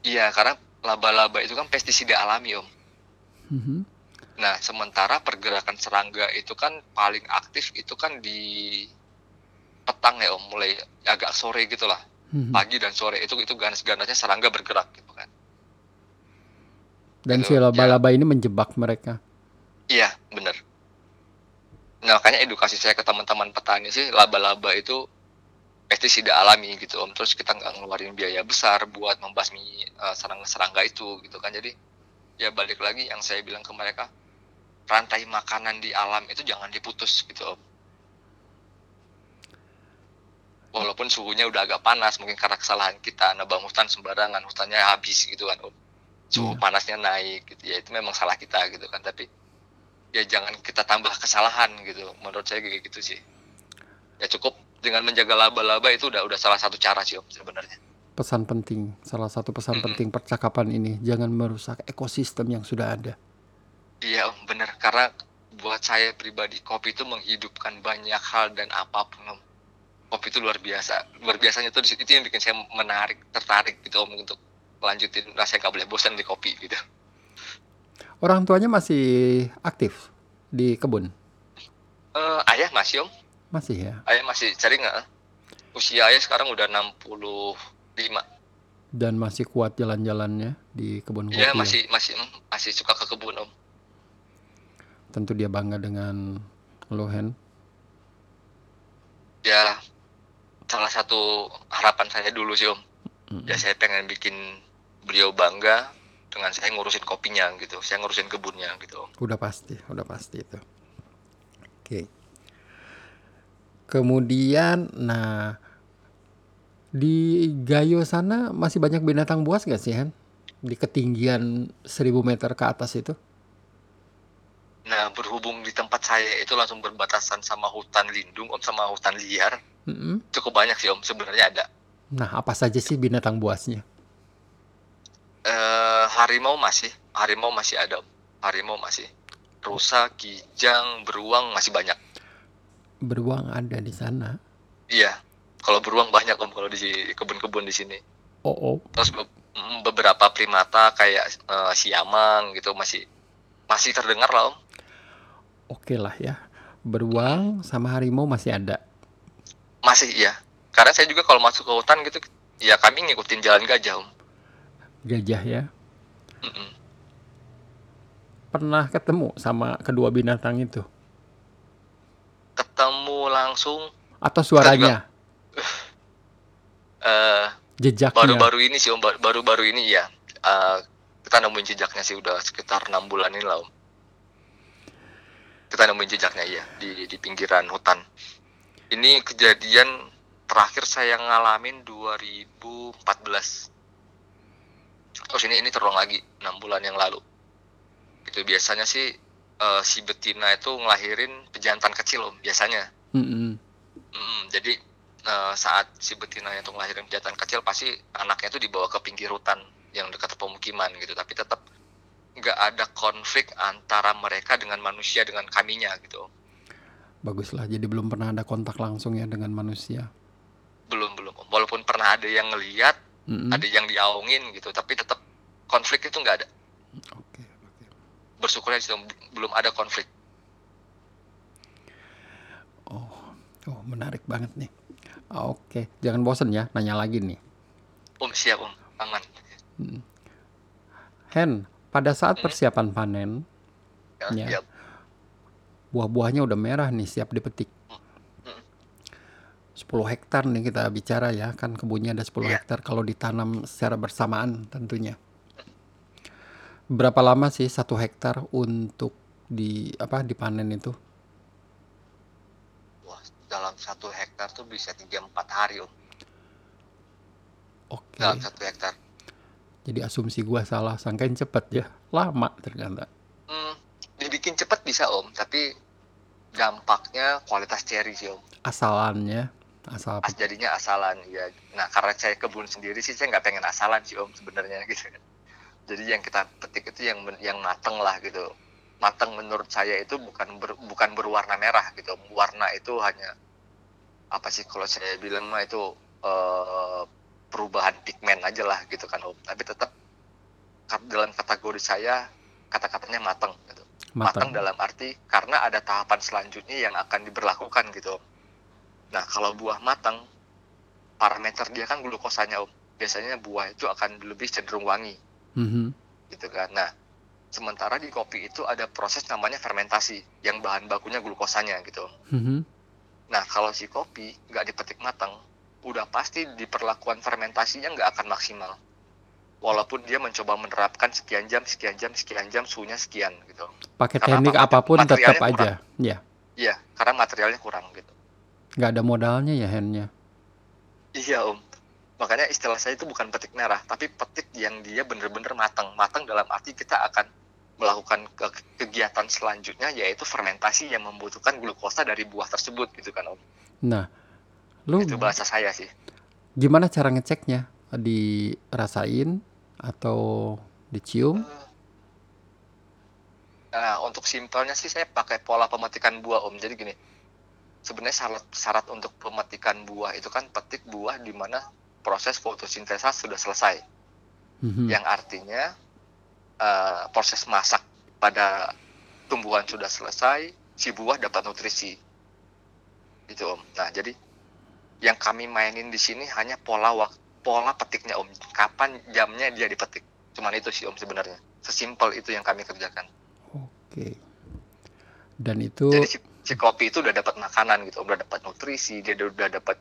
iya karena laba-laba itu kan pestisida alami om. Mhm. Nah, sementara pergerakan serangga itu kan paling aktif itu kan di petang ya Om, mulai agak sore gitu lah. Mhm. Pagi dan sore itu itu ganas-ganasnya serangga bergerak gitu kan. Dan Gitu, si ya. laba-laba ini menjebak mereka. Iya, bener. Nah, makanya edukasi saya ke teman-teman petani sih laba-laba itu pestisida alami gitu Om. Terus kita nggak ngeluarin biaya besar buat membasmi eh, serangga-serangga itu gitu kan. Jadi ya balik lagi yang saya bilang ke mereka, rantai makanan di alam itu jangan diputus gitu Om. Walaupun suhunya udah agak panas, mungkin karena kesalahan kita nebang hutan sembarangan, hutannya habis gitu kan Om. Suhu Iya. panasnya naik gitu ya, itu memang salah kita gitu kan. Tapi ya jangan kita tambah kesalahan gitu menurut saya kayak gitu sih ya cukup dengan menjaga laba-laba itu udah udah salah satu cara sih om sebenarnya Pesan penting, salah satu pesan Mhm. penting percakapan ini, jangan merusak ekosistem yang sudah ada. Iya om bener karena buat saya pribadi kopi itu menghidupkan banyak hal dan apa pun om kopi itu luar biasa luar biasanya situ- itu yang bikin saya menarik tertarik gitu om untuk lanjutin rasanya nggak boleh bosan di kopi gitu Orang tuanya masih aktif di kebun? Eh, ayah masih om, Masih ya. ayah masih cari nggak? Usia ayah sekarang udah 65. Dan masih kuat jalan-jalannya di kebun kopi. Iya ya? masih masih masih suka ke kebun om. Tentu dia bangga dengan lo Hen. Ya salah satu harapan saya dulu sih om. Ya saya pengen bikin beliau bangga dengan saya ngurusin kopinya gitu, saya ngurusin kebunnya gitu. om. Udah pasti, udah pasti itu. Oke. Kemudian, nah di Gayo sana masih banyak binatang buas gak sih Hen? Di ketinggian 1000 meter ke atas itu? Nah berhubung di tempat saya itu langsung berbatasan sama hutan lindung om sama hutan liar, Mm-mm. cukup banyak sih om sebenarnya ada. Nah, apa saja sih binatang buasnya? Eh harimau masih, harimau masih ada om. Harimau masih. Rusa, kijang, beruang masih banyak. Beruang ada di sana. Iya, kalau beruang banyak om kalau di kebun-kebun di sini. Oh, oh. Terus be- mm, beberapa primata kayak eh, siamang gitu masih masih terdengar lah om. Oke lah ya. Beruang sama harimau masih ada. Masih iya. Karena saya juga kalau masuk ke hutan gitu, ya kami ngikutin jalan gajah om. Gajah ya. Mm-mm. Pernah ketemu sama kedua binatang itu? Ketemu langsung Atau suaranya? eh Jejaknya? baru-baru ini sih om, Ba- baru-baru ini ya. Eh, kita nemuin jejaknya sih udah sekitar enam bulan ini lah om. Kita nemuin jejaknya iya di di pinggiran hutan. Ini kejadian terakhir saya ngalamin 2014. Terus ini ini terulang lagi enam bulan yang lalu. Itu biasanya sih eh, si betina itu ngelahirin pejantan kecil om biasanya. Mm-mm. Mm, jadi eh, saat si betina itu ngelahirin jantan kecil pasti anaknya itu dibawa ke pinggir hutan yang dekat pemukiman gitu tapi tetap nggak ada konflik antara mereka dengan manusia dengan kaminya gitu Baguslah. Jadi belum pernah ada kontak langsung ya dengan manusia. belum belum walaupun pernah ada yang ngeliat Mm-mm. ada yang diaungin gitu tapi tetap konflik itu nggak ada Oke, oke. bersyukurnya sih belum ada konflik Oh, oh menarik banget nih. Oke, jangan bosen ya, nanya lagi nih. om siap om aman Hen, pada saat Hmm. persiapan panen, ya, Ya. ya. buah-buahnya udah merah nih, siap dipetik. Hmm. 10 hektar nih kita bicara ya, kan kebunnya ada 10 Iya. hektar kalau ditanam secara bersamaan tentunya. Berapa lama sih satu hektar untuk di apa dipanen itu? Wah, dalam satu hektar tuh bisa 3-4 hari om Oke. dalam satu hektar Jadi asumsi gua salah, sangkain cepet ya. Lama ternyata. Hmm, dibikin cepet bisa om, tapi dampaknya kualitas cherry sih om. Asalannya, asal As jadinya asalan ya. Nah karena saya kebun sendiri sih saya nggak pengen asalan sih om sebenarnya [laughs] gitu. Jadi yang kita petik itu yang yang mateng lah gitu. Mateng menurut saya itu bukan ber- bukan berwarna merah gitu. Warna itu hanya apa sih kalau saya bilang mah itu eh, perubahan pigmen aja lah gitu kan om. Tapi tetap dalam kategori saya kata-katanya mateng gitu. matang matang. dalam arti karena ada tahapan selanjutnya yang akan diberlakukan gitu. Nah, kalau buah matang, parameter dia kan glukosanya, Om. Biasanya buah itu akan lebih cenderung wangi, Mhm. gitu kan. Nah, sementara di kopi itu ada proses namanya fermentasi, yang bahan bakunya glukosanya gitu. Mhm. Nah, kalau si kopi nggak dipetik matang, udah pasti diperlakuan fermentasinya nggak akan maksimal. Walaupun dia mencoba menerapkan sekian jam, sekian jam, sekian jam, suhunya sekian gitu. Pakai Karena teknik apa? apa pun tetap aja. Ya, Iya, karena materialnya kurang gitu. nggak ada modalnya ya Hennya. Iya om, makanya istilah saya itu bukan petik merah, tapi petik yang dia bener-bener matang. Matang dalam arti kita akan melakukan ke- kegiatan selanjutnya yaitu fermentasi yang membutuhkan glukosa dari buah tersebut gitu kan om. Nah, lu Itu bahasa saya sih. gimana cara ngeceknya? Dirasain atau dicium? Nah, untuk simpelnya sih saya pakai pola pemetikan buah om. Jadi gini, sebenarnya syarat syarat untuk pemetikan buah itu kan petik buah di mana proses fotosintesa sudah selesai. Mhm. yang artinya eh, proses masak pada tumbuhan sudah selesai, si buah dapat nutrisi. Gitu Om. Nah, jadi yang kami mainin di sini hanya pola waktu pola petiknya Om. Kapan jamnya dia dipetik. Cuman itu sih Om sebenarnya. Sesimpel itu yang kami kerjakan. Oke. Dan itu Jadi si, si kopi itu udah dapat makanan gitu, udah dapat nutrisi, dia udah dapat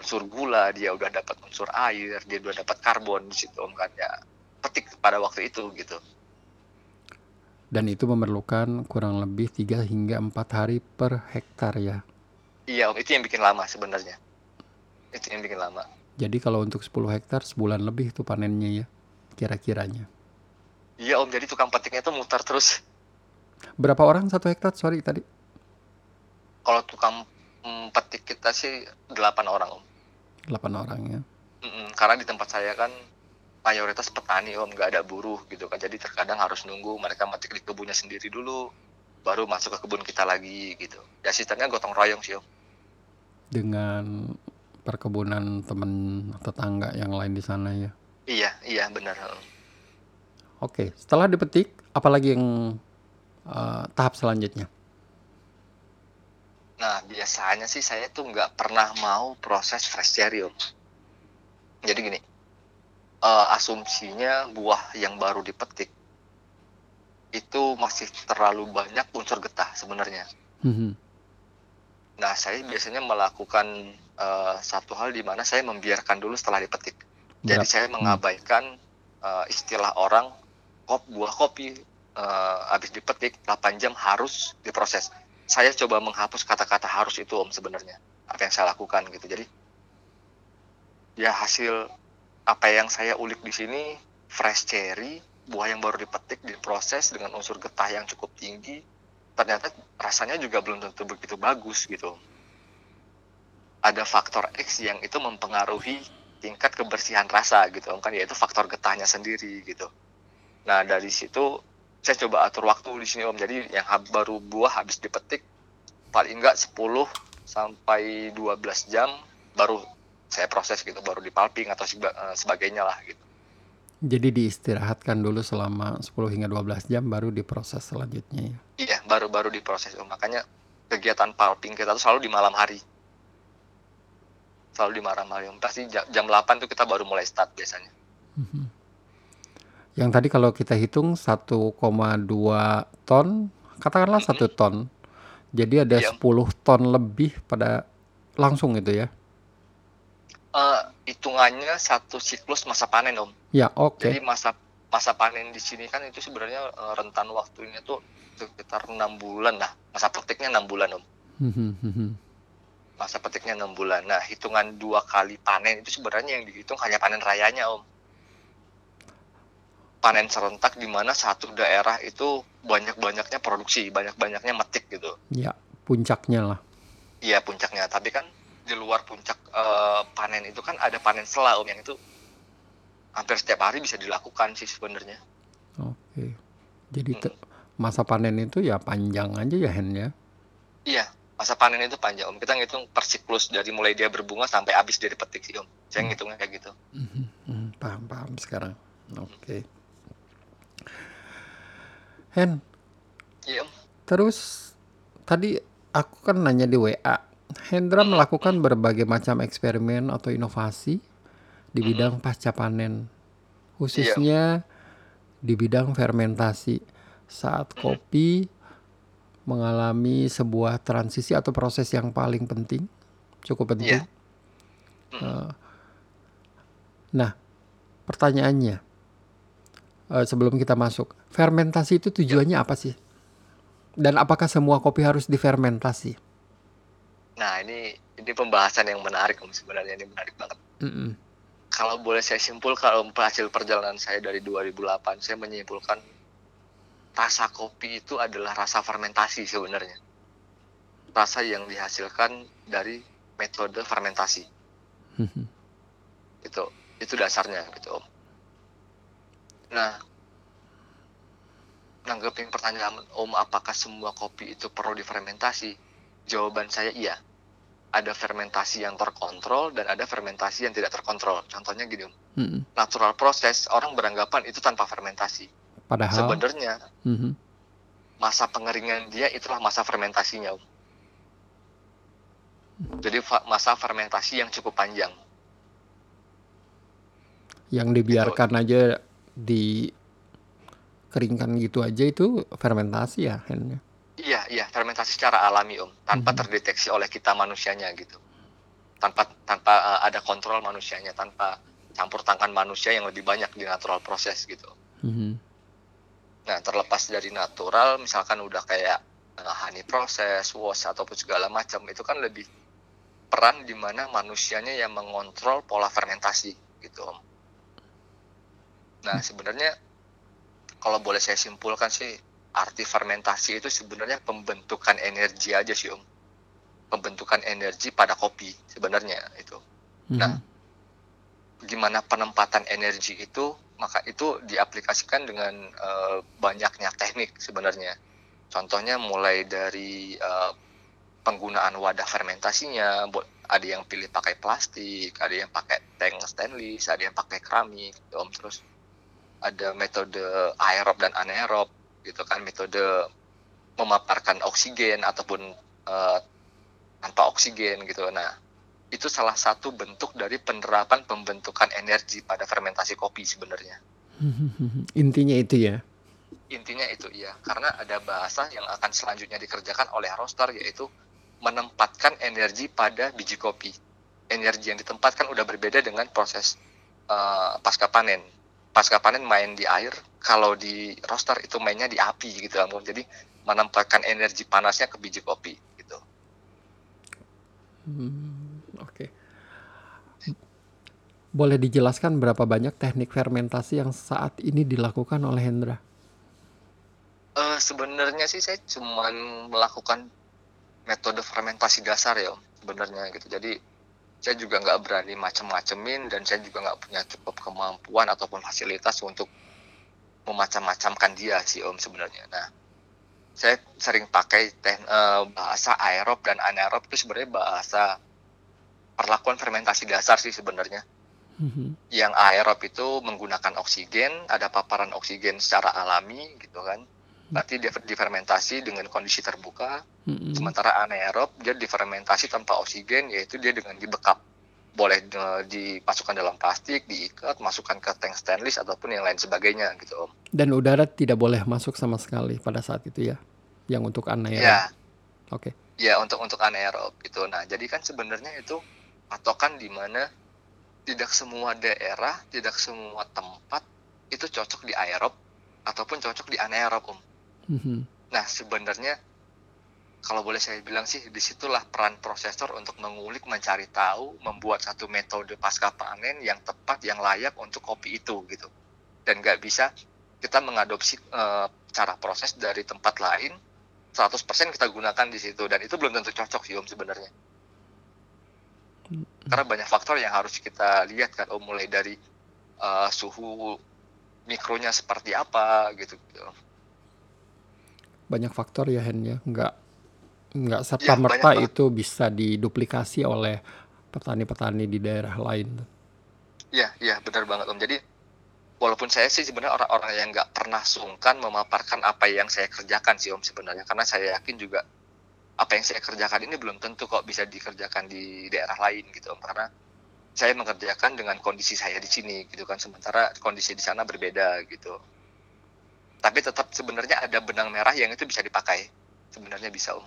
unsur gula, dia udah dapat unsur air, dia udah dapat karbon di situ Om kan ya. Petik pada waktu itu gitu. dan itu memerlukan kurang lebih 3 hingga 4 hari per hektar ya. Iya Om, itu yang bikin lama sebenarnya. Itu yang bikin lama. Jadi kalau untuk 10 hektar sebulan lebih tuh panennya ya kira-kiranya. Iya Om, jadi tukang petiknya itu muter terus. Berapa orang satu hektar? Sorry tadi. Kalau tukang mm, petik kita sih 8 orang Om. 8 orang ya. Mm-mm, karena di tempat saya kan mayoritas petani om nggak ada buruh gitu kan jadi terkadang harus nunggu mereka metik di kebunnya sendiri dulu baru masuk ke kebun kita lagi gitu ya sistemnya gotong royong sih om Dengan perkebunan teman tetangga yang lain di sana ya. iya iya benar. Oke, setelah dipetik apalagi yang eh, tahap selanjutnya? nah biasanya sih saya tuh nggak pernah mau proses fresh cherry jadi gini eh, asumsinya buah yang baru dipetik itu masih terlalu banyak unsur getah sebenarnya Mhm. Nah, saya biasanya melakukan eh, satu hal di mana saya membiarkan dulu setelah dipetik. Jadi saya mengabaikan eh, istilah orang kop buah kopi eh, habis dipetik 8 jam harus diproses. Saya coba menghapus kata-kata harus itu Om sebenarnya. Apa yang saya lakukan gitu. Jadi ya hasil apa yang saya ulik di sini fresh cherry, buah yang baru dipetik diproses dengan unsur getah yang cukup tinggi ternyata rasanya juga belum tentu begitu bagus gitu. Ada faktor X yang itu mempengaruhi tingkat kebersihan rasa gitu kan yaitu faktor getahnya sendiri gitu. Nah dari situ saya coba atur waktu di sini om jadi yang baru buah habis dipetik paling enggak 10 sampai 12 jam baru saya proses gitu baru dipalping atau eh, sebagainya lah gitu. Jadi diistirahatkan dulu selama 10 hingga 12 jam baru diproses selanjutnya ya. Iya baru baru diproses om makanya kegiatan pulping kita tuh selalu di malam hari. Selalu di malam hari pasti jam, jam 8 tuh kita baru mulai start biasanya. Mhm. Yang tadi kalau kita hitung 1,2 ton, katakanlah Mhm. satu ton. Jadi ada Iya. 10 ton lebih pada langsung itu ya. Eh hitungannya satu siklus masa panen om. Ya, oke. Jadi masa masa panen di sini kan itu sebenarnya eh, rentan waktunya tuh sekitar enam bulan lah. Masa petiknya enam bulan om. Mhm, mhm. Masa petiknya enam bulan. Nah hitungan dua kali panen itu sebenarnya yang dihitung hanya panen rayanya om. Panen serentak di mana satu daerah itu banyak-banyaknya produksi, banyak-banyaknya metik gitu. Ya, puncaknya lah. Iya puncaknya. Tapi kan di luar puncak eh, panen itu kan ada panen sela om yang itu hampir setiap hari bisa dilakukan sih sebenarnya. Oke. Jadi te- masa panen itu ya panjang aja ya Hen ya. Iya, masa panen itu panjang om. Kita ngitung per siklus dari mulai dia berbunga sampai habis dia dipetik sih om. Saya ngitungnya kayak gitu. Mhm. Paham, paham sekarang. Oke. Hen, Iya om. terus tadi aku kan nanya di WA. Hendra melakukan berbagai macam eksperimen atau inovasi di bidang pasca panen, khususnya di bidang fermentasi. Saat kopi mengalami sebuah transisi atau proses yang paling penting, cukup penting. Iya. Eh, nah, pertanyaannya eh, sebelum kita masuk, fermentasi itu tujuannya apa sih? Dan apakah semua kopi harus difermentasi? Nah ini ini pembahasan yang menarik om sebenarnya ini menarik banget. Mm-mm. Kalau boleh saya simpulkan om hasil perjalanan saya dari 2008 saya menyimpulkan rasa kopi itu adalah rasa fermentasi sebenarnya. Rasa yang dihasilkan dari metode fermentasi. Mhm. itu itu dasarnya gitu om nah nanggepin pertanyaan om apakah semua kopi itu perlu difermentasi jawaban saya iya ada fermentasi yang terkontrol dan ada fermentasi yang tidak terkontrol contohnya gini Mm-mm. natural proses orang beranggapan itu tanpa fermentasi Padahal, sebenarnya Mhm. masa pengeringan dia itulah masa fermentasinya, Om. Jadi masa fermentasi yang cukup panjang. Yang dibiarkan aja dikeringkan gitu aja itu fermentasi ya Hen? Iya, iya, fermentasi secara alami, Om, tanpa Mhm. terdeteksi oleh kita manusianya gitu. Tanpa tanpa uh, ada kontrol manusianya, tanpa campur tangan manusia yang lebih banyak di natural proses gitu. Mhm. Nah, terlepas dari natural, misalkan udah kayak uh, honey proses, wash ataupun segala macam, itu kan lebih peran di mana manusianya yang mengontrol pola fermentasi gitu, Om. Nah, sebenarnya kalau boleh saya simpulkan sih arti fermentasi itu sebenarnya pembentukan energi aja sih, Om. Pembentukan energi pada kopi sebenarnya itu. Mhm. Nah, gimana penempatan energi itu maka itu diaplikasikan dengan eh, banyaknya teknik sebenarnya contohnya mulai dari eh, penggunaan wadah fermentasinya bo- ada yang pilih pakai plastik ada yang pakai tank stainless ada yang pakai keramik om terus ada metode aerob dan anaerob gitu kan metode memaparkan oksigen ataupun eh, tanpa oksigen gitu nah itu salah satu bentuk dari penerapan pembentukan energi pada fermentasi kopi sebenarnya. [laughs] Intinya itu ya. Intinya itu iya, karena ada bahasa yang akan selanjutnya dikerjakan oleh roaster yaitu menempatkan energi pada biji kopi. Energi yang ditempatkan udah berbeda dengan proses uh, pasca panen. Pasca panen main di air, kalau di roaster itu mainnya di api gitu, Am. Jadi menempatkan energi panasnya ke biji kopi gitu. Hmm, Oke. Boleh dijelaskan berapa banyak teknik fermentasi yang saat ini dilakukan oleh Hendra? Eh, sebenarnya sih saya cuma melakukan metode fermentasi dasar ya, sebenarnya gitu. Jadi saya juga nggak berani macam-macemin dan saya juga nggak punya cukup kemampuan ataupun fasilitas untuk memacam-macamkan dia sih Om sebenarnya. Nah, saya sering pakai teh- eh, bahasa aerob dan anaerob itu sebenarnya bahasa perlakuan fermentasi dasar sih sebenarnya Mhm. yang aerob itu menggunakan oksigen, ada paparan oksigen secara alami gitu kan. Berarti dia difermentasi dengan kondisi terbuka. Sementara anaerob dia difermentasi tanpa oksigen yaitu dia dengan dibekap. Boleh eh, dimasukkan dalam plastik, diikat, masukkan ke tank stainless ataupun yang lain sebagainya gitu Om. Dan udara tidak boleh masuk sama sekali pada saat itu ya. Yang untuk anaerob. Ya, Oke. ya untuk untuk anaerob gitu. Nah, jadi kan sebenarnya itu patokan di mana tidak semua daerah, tidak semua tempat itu cocok di aerob ataupun cocok di anaerob Om. Mhm. Nah, sebenarnya kalau boleh saya bilang sih di situlah peran prosesor untuk mengulik, mencari tahu, membuat satu metode pasca panen yang tepat, yang layak untuk kopi itu gitu. Dan nggak bisa kita mengadopsi eh, cara proses dari tempat lain 100% kita gunakan di situ dan itu belum tentu cocok sih Om sebenarnya. Karena banyak faktor yang harus kita lihat kan Om mulai dari eh, suhu mikronya seperti apa gitu. Banyak faktor ya Hen ya. Nggak nggak serta Ya, merta banyak itu bisa diduplikasi oleh petani-petani di daerah lain. Iya, iya benar banget Om. Jadi walaupun saya sih sebenarnya orang-orang yang nggak pernah sungkan memaparkan apa yang saya kerjakan sih Om sebenarnya, karena saya yakin juga apa yang saya kerjakan ini belum tentu kok bisa dikerjakan di daerah lain gitu Om. Karena saya mengerjakan dengan kondisi saya di sini gitu kan, sementara kondisi di sana berbeda gitu. Tapi tetap sebenarnya ada benang merah yang itu bisa dipakai, sebenarnya bisa Om.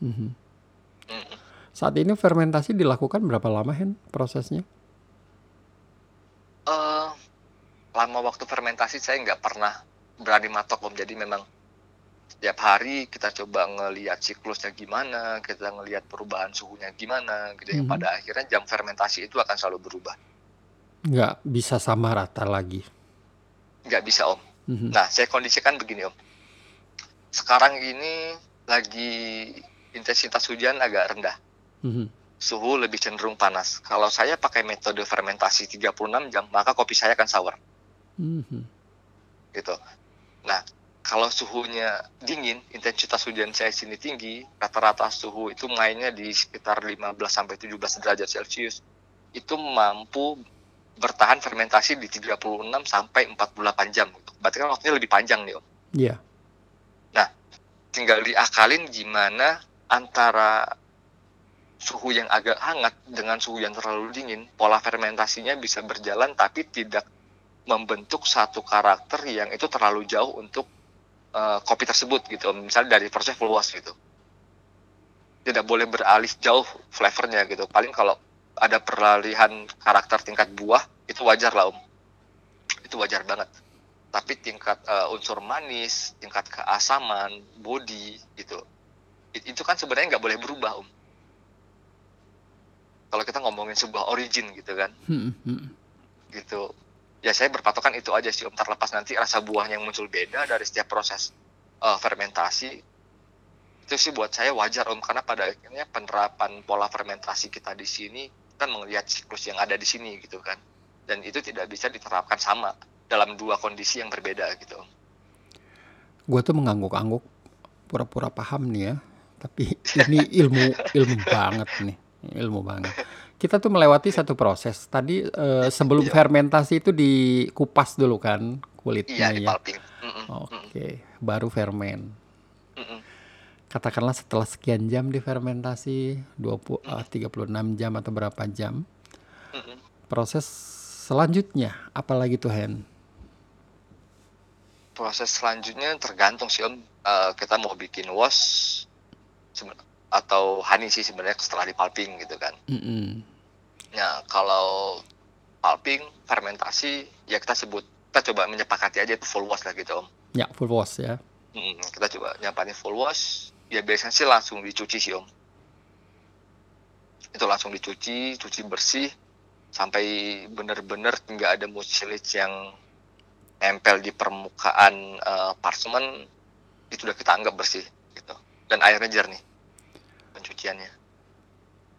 Mhm. Mm-mm. Saat ini fermentasi dilakukan berapa lama Hen prosesnya? eh lama waktu fermentasi saya nggak pernah berani matok om jadi memang setiap hari kita coba ngelihat siklusnya gimana kita ngelihat perubahan suhunya gimana gitu yang Mhm. pada akhirnya jam fermentasi itu akan selalu berubah Nggak bisa sama rata lagi. nggak bisa om Mhm. nah saya kondisikan begini om sekarang ini lagi intensitas hujan agak rendah Mhm. suhu lebih cenderung panas kalau saya pakai metode fermentasi 36 jam maka kopi saya akan sour Mhm. gitu. Nah, kalau suhunya dingin, intensitas hujan saya sini tinggi, rata-rata suhu itu mainnya di sekitar 15 sampai 17 derajat Celcius. Itu mampu bertahan fermentasi di 36 sampai 48 jam. Berarti kan waktunya lebih panjang nih, Om. Iya. tinggal diakalin gimana antara suhu yang agak hangat dengan suhu yang terlalu dingin, pola fermentasinya bisa berjalan tapi tidak membentuk satu karakter yang itu terlalu jauh untuk uh, kopi tersebut gitu. Misalnya dari proses wash gitu. Tidak boleh beralih jauh flavornya gitu. Paling kalau ada peralihan karakter tingkat buah itu wajar lah om. Itu wajar banget. Tapi tingkat uh, unsur manis, tingkat keasaman, body gitu, itu kan sebenarnya nggak boleh berubah om kalau kita ngomongin sebuah origin gitu kan hmm, hmm. gitu ya saya berpatokan itu aja sih om terlepas nanti rasa buahnya yang muncul beda dari setiap proses uh, fermentasi itu sih buat saya wajar om karena pada akhirnya penerapan pola fermentasi kita di sini kan melihat siklus yang ada di sini gitu kan dan itu tidak bisa diterapkan sama dalam dua kondisi yang berbeda gitu. Gue tuh mengangguk-angguk pura-pura paham nih ya, tapi [laughs] ini ilmu ilmu banget nih ilmu banget. Kita tuh melewati satu proses. Tadi uh, sebelum iya. fermentasi itu dikupas dulu kan kulitnya iya, ya. Oke, okay. baru ferment. Katakanlah setelah sekian jam difermentasi 20 uh, 36 jam atau berapa jam. Proses selanjutnya apalagi tuh Hen? Proses selanjutnya tergantung sih Om. Uh, kita mau bikin wash atau honey sih sebenarnya setelah dipalping gitu kan. Mm -hmm. Nah kalau pulping fermentasi ya kita sebut kita coba menyepakati aja itu full wash lah gitu om. Ya full wash ya. Hmm, kita coba nyampatin full wash ya biasanya sih langsung dicuci sih om. Itu langsung dicuci, cuci bersih sampai bener-bener nggak ada mucilage yang nempel di permukaan uh, parchment itu udah kita anggap bersih gitu dan airnya jernih pencuciannya.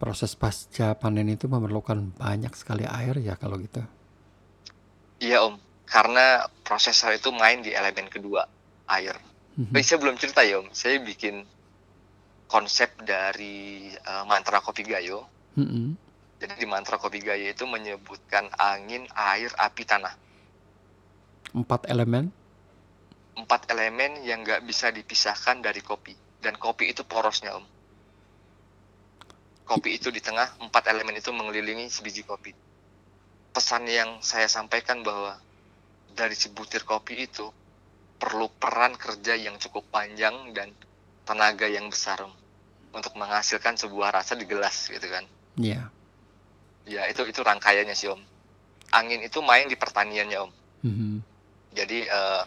Proses pasca panen itu memerlukan banyak sekali air ya kalau gitu. Iya om, karena prosesor itu main di elemen kedua air. Mm-hmm. saya belum cerita ya om, saya bikin konsep dari uh, mantra kopi gayo. Mm-hmm. Jadi di mantra kopi gayo itu menyebutkan angin, air, api, tanah. Empat elemen? Empat elemen yang nggak bisa dipisahkan dari kopi. Dan kopi itu porosnya om kopi itu di tengah empat elemen itu mengelilingi sebiji kopi pesan yang saya sampaikan bahwa dari sebutir kopi itu perlu peran kerja yang cukup panjang dan tenaga yang besar untuk menghasilkan sebuah rasa di gelas gitu kan iya yeah. ya itu itu rangkaiannya sih om angin itu main di pertaniannya om mm -hmm. jadi uh,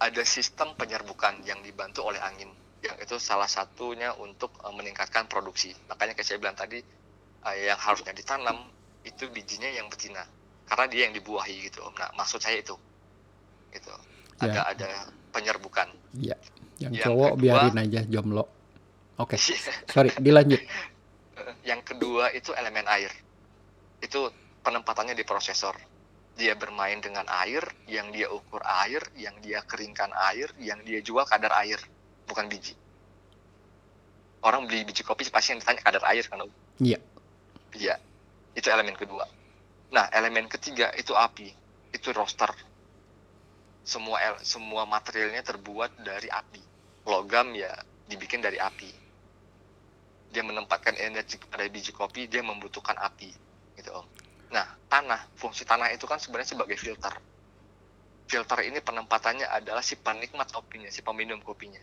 ada sistem penyerbukan yang dibantu oleh angin yang itu salah satunya untuk uh, meningkatkan produksi. Makanya kayak saya bilang tadi uh, yang harusnya ditanam itu bijinya yang betina karena dia yang dibuahi gitu. Nah, maksud saya itu. Gitu. Ada ya. ada penyerbukan. Iya. Yang, yang cowok kedua, biarin aja jomblo. Oke. Okay. [laughs] Sorry, dilanjut. Yang kedua itu elemen air. Itu penempatannya di prosesor. Dia bermain dengan air, yang dia ukur air, yang dia keringkan air, yang dia jual kadar air bukan biji orang beli biji kopi pasti yang ditanya kadar air kan iya iya itu elemen kedua nah elemen ketiga itu api itu roster semua el, semua materialnya terbuat dari api logam ya dibikin dari api dia menempatkan energi pada biji kopi dia membutuhkan api gitu om. Nah tanah fungsi tanah itu kan sebenarnya sebagai filter. Filter ini penempatannya adalah si penikmat kopinya si peminum kopinya.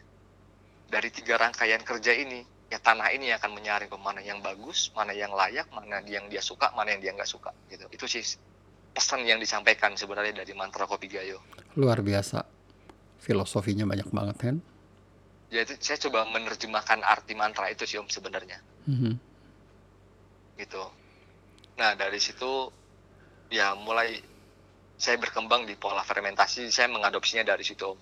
Dari tiga rangkaian kerja ini ya tanah ini akan menyaring mana yang bagus mana yang layak mana yang dia suka mana yang dia nggak suka gitu. Itu sih pesan yang disampaikan sebenarnya dari mantra kopi gayo. Luar biasa. Filosofinya banyak banget kan ya itu saya coba menerjemahkan arti mantra itu sih om sebenarnya. Mm-hmm. gitu. Nah dari situ ya mulai saya berkembang di pola fermentasi saya mengadopsinya dari situ om.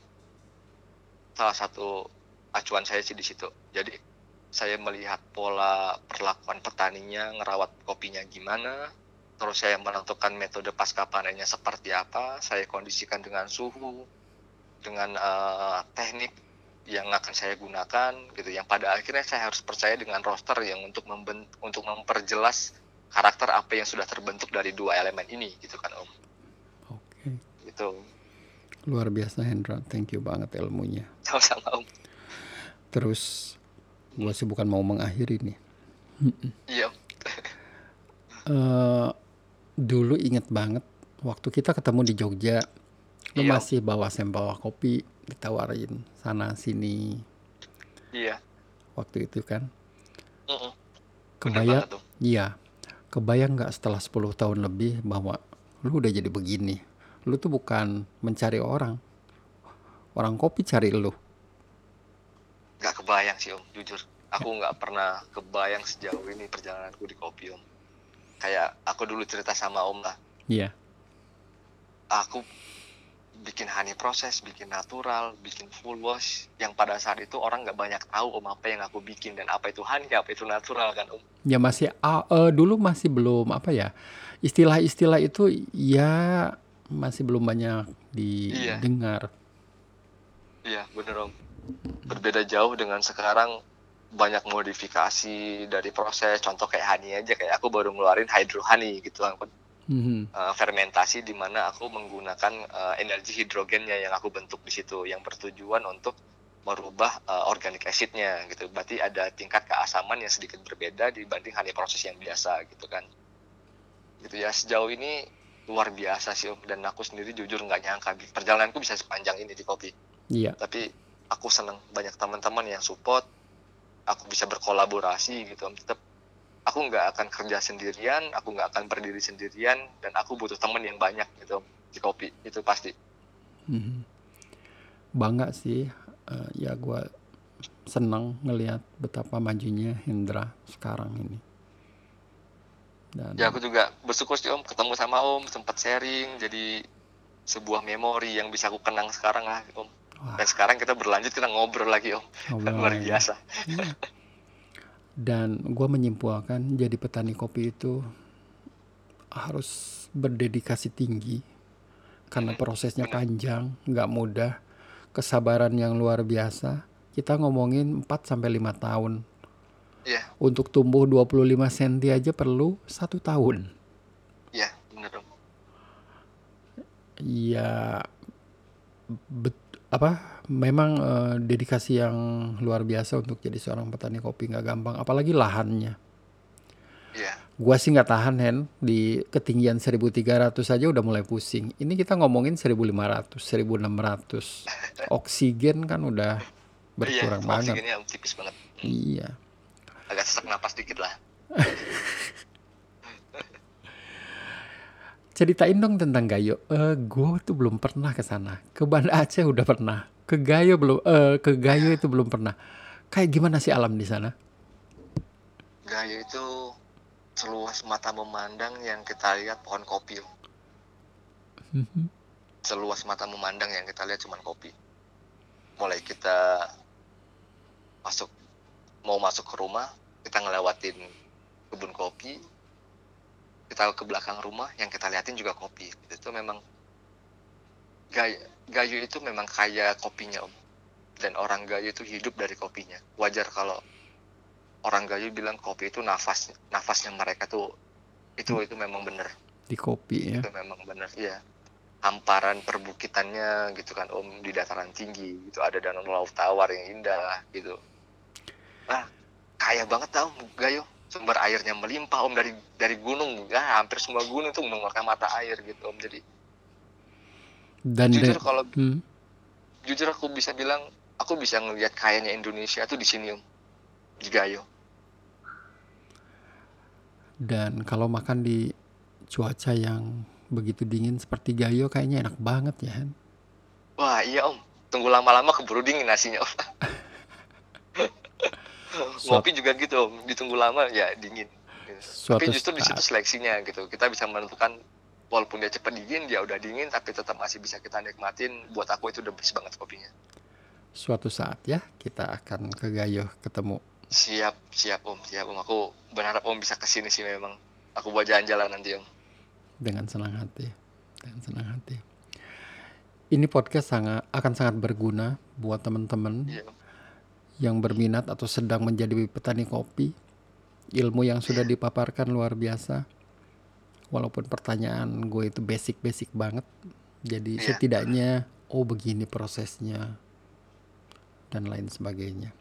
Salah satu acuan saya sih di situ. Jadi saya melihat pola perlakuan petaninya ngerawat kopinya gimana terus saya menentukan metode pasca panennya seperti apa saya kondisikan dengan suhu dengan uh, teknik yang akan saya gunakan gitu. Yang pada akhirnya saya harus percaya dengan roster yang untuk membent untuk memperjelas karakter apa yang sudah terbentuk dari dua elemen ini gitu kan om. Oke. Okay. gitu. Luar biasa Hendra. Thank you banget ilmunya. Sama-sama om. Terus gue sih bukan mau mengakhiri nih. Iya. Eh, dulu inget banget waktu kita ketemu di Jogja, lu Iya. masih bawa sampel kopi ditawarin sana sini Iya. waktu itu kan. Mm-mm. Bener Kebayang, iya. Kebayang nggak setelah 10 tahun lebih bahwa lu udah jadi begini. Lu tuh bukan mencari orang. Orang kopi cari lu. Gak kebayang sih om, jujur. Aku nggak pernah kebayang sejauh ini perjalananku di kopi om. Kayak aku dulu cerita sama om lah. Iya. Aku bikin honey proses, bikin natural, bikin full wash. Yang pada saat itu orang nggak banyak tahu om apa yang aku bikin dan apa itu honey, apa itu natural kan om. Ya masih ah, eh, dulu masih belum apa ya istilah-istilah itu ya masih belum banyak Iya. didengar. Iya bener om. Berbeda jauh dengan sekarang banyak modifikasi dari proses. Contoh kayak honey aja kayak aku baru ngeluarin hydro honey gitu kan. Mhm. uh, fermentasi di mana aku menggunakan uh, energi hidrogennya yang aku bentuk di situ yang bertujuan untuk merubah uh, organic acidnya gitu. Berarti ada tingkat keasaman yang sedikit berbeda dibanding honey proses yang biasa gitu kan. Gitu ya sejauh ini luar biasa sih Om dan aku sendiri jujur nggak nyangka perjalananku bisa sepanjang ini di kopi. Iya. Tapi aku seneng banyak teman-teman yang support, aku bisa berkolaborasi gitu Om. Tetap aku nggak akan kerja sendirian, aku nggak akan berdiri sendirian, dan aku butuh teman yang banyak gitu di kopi itu pasti. Mhm. Bangga sih. eh, ya gua senang ngelihat betapa majunya Hendra sekarang ini. Dan Ya aku juga bersyukur sih Om ketemu sama Om, sempat sharing, jadi sebuah memori yang bisa aku kenang sekarang lah Om. wah, Dan sekarang kita berlanjut kita ngobrol lagi Om, ngobrol [laughs] luar lagi. biasa. Iya. Dan gue menyimpulkan jadi petani kopi itu harus berdedikasi tinggi karena prosesnya benar. panjang, nggak mudah, kesabaran yang luar biasa. Kita ngomongin 4 sampai 5 tahun. Iya, Untuk tumbuh 25 cm aja perlu satu tahun. iya bener Om. Ya bet, apa memang eh, dedikasi yang luar biasa untuk jadi seorang petani kopi nggak gampang apalagi lahannya. Iya, Gua sih nggak tahan Hen di ketinggian 1300 aja udah mulai pusing. Ini kita ngomongin 1500, 1600. [laughs] Oksigen kan udah iya, berkurang banget. oksigennya tipis banget. Iya. Agak sesak napas dikit lah. [laughs] Ceritain dong tentang Gayo. Eh, gue tuh belum pernah ke sana. Ke Banda Aceh udah pernah. Ke Gayo belum. Eh, ke Gayo itu belum pernah. Kayak gimana sih alam di sana? Gayo itu seluas mata memandang yang kita lihat pohon kopi. Mhm. Seluas mata memandang yang kita lihat cuman kopi. Mulai kita masuk mau masuk ke rumah, kita ngelewatin kebun kopi. Kita ke belakang rumah yang kita liatin juga kopi. Itu memang Gayo, Gayo itu memang kaya kopinya, Om. Dan orang Gayo itu hidup dari kopinya. Wajar kalau orang Gayo bilang kopi itu nafas nafasnya mereka tuh itu itu memang benar. Di kopi ya. itu memang benar iya. Hamparan perbukitannya gitu kan om di dataran tinggi. Itu ada danau laut tawar yang indah gitu. Ah kaya banget tau Gayo sumber airnya melimpah om dari dari gunung. Ya hampir semua gunung tuh mengeluarkan mata air gitu om. Jadi Dan jujur kalau Hmm. jujur aku bisa bilang aku bisa ngelihat kayanya Indonesia tuh di sini om di Gayo Dan kalau makan di cuaca yang begitu dingin seperti Gayo kayaknya enak banget ya Hen. Wah iya om, tunggu lama-lama keburu dingin nasinya om. [laughs] Ngopi juga gitu om, ditunggu lama ya dingin. Tapi justru di situ seleksinya gitu, kita bisa menentukan walaupun dia cepat dingin, dia udah dingin tapi tetap masih bisa kita nikmatin. Buat aku itu the best banget kopinya. Suatu saat ya kita akan ke Gayo ketemu. Siap, siap om, siap om. Aku berharap om bisa ke sini sih memang. Aku buat jalan-jalan nanti om. dengan senang hati dengan senang hati ini podcast sangat akan sangat berguna buat teman-teman om. yang berminat atau sedang menjadi petani kopi ilmu yang sudah dipaparkan luar biasa walaupun pertanyaan gue itu basic-basic banget jadi Iya. setidaknya oh begini prosesnya dan lain sebagainya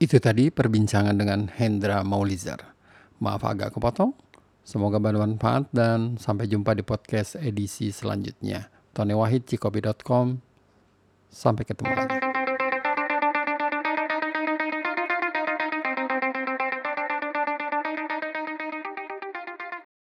Itu tadi perbincangan dengan Hendra Maulizar. Maaf agak kepotong. Semoga bermanfaat dan sampai jumpa di podcast edisi selanjutnya. Tony Wahid, Cikopi.com. Sampai ketemu lagi.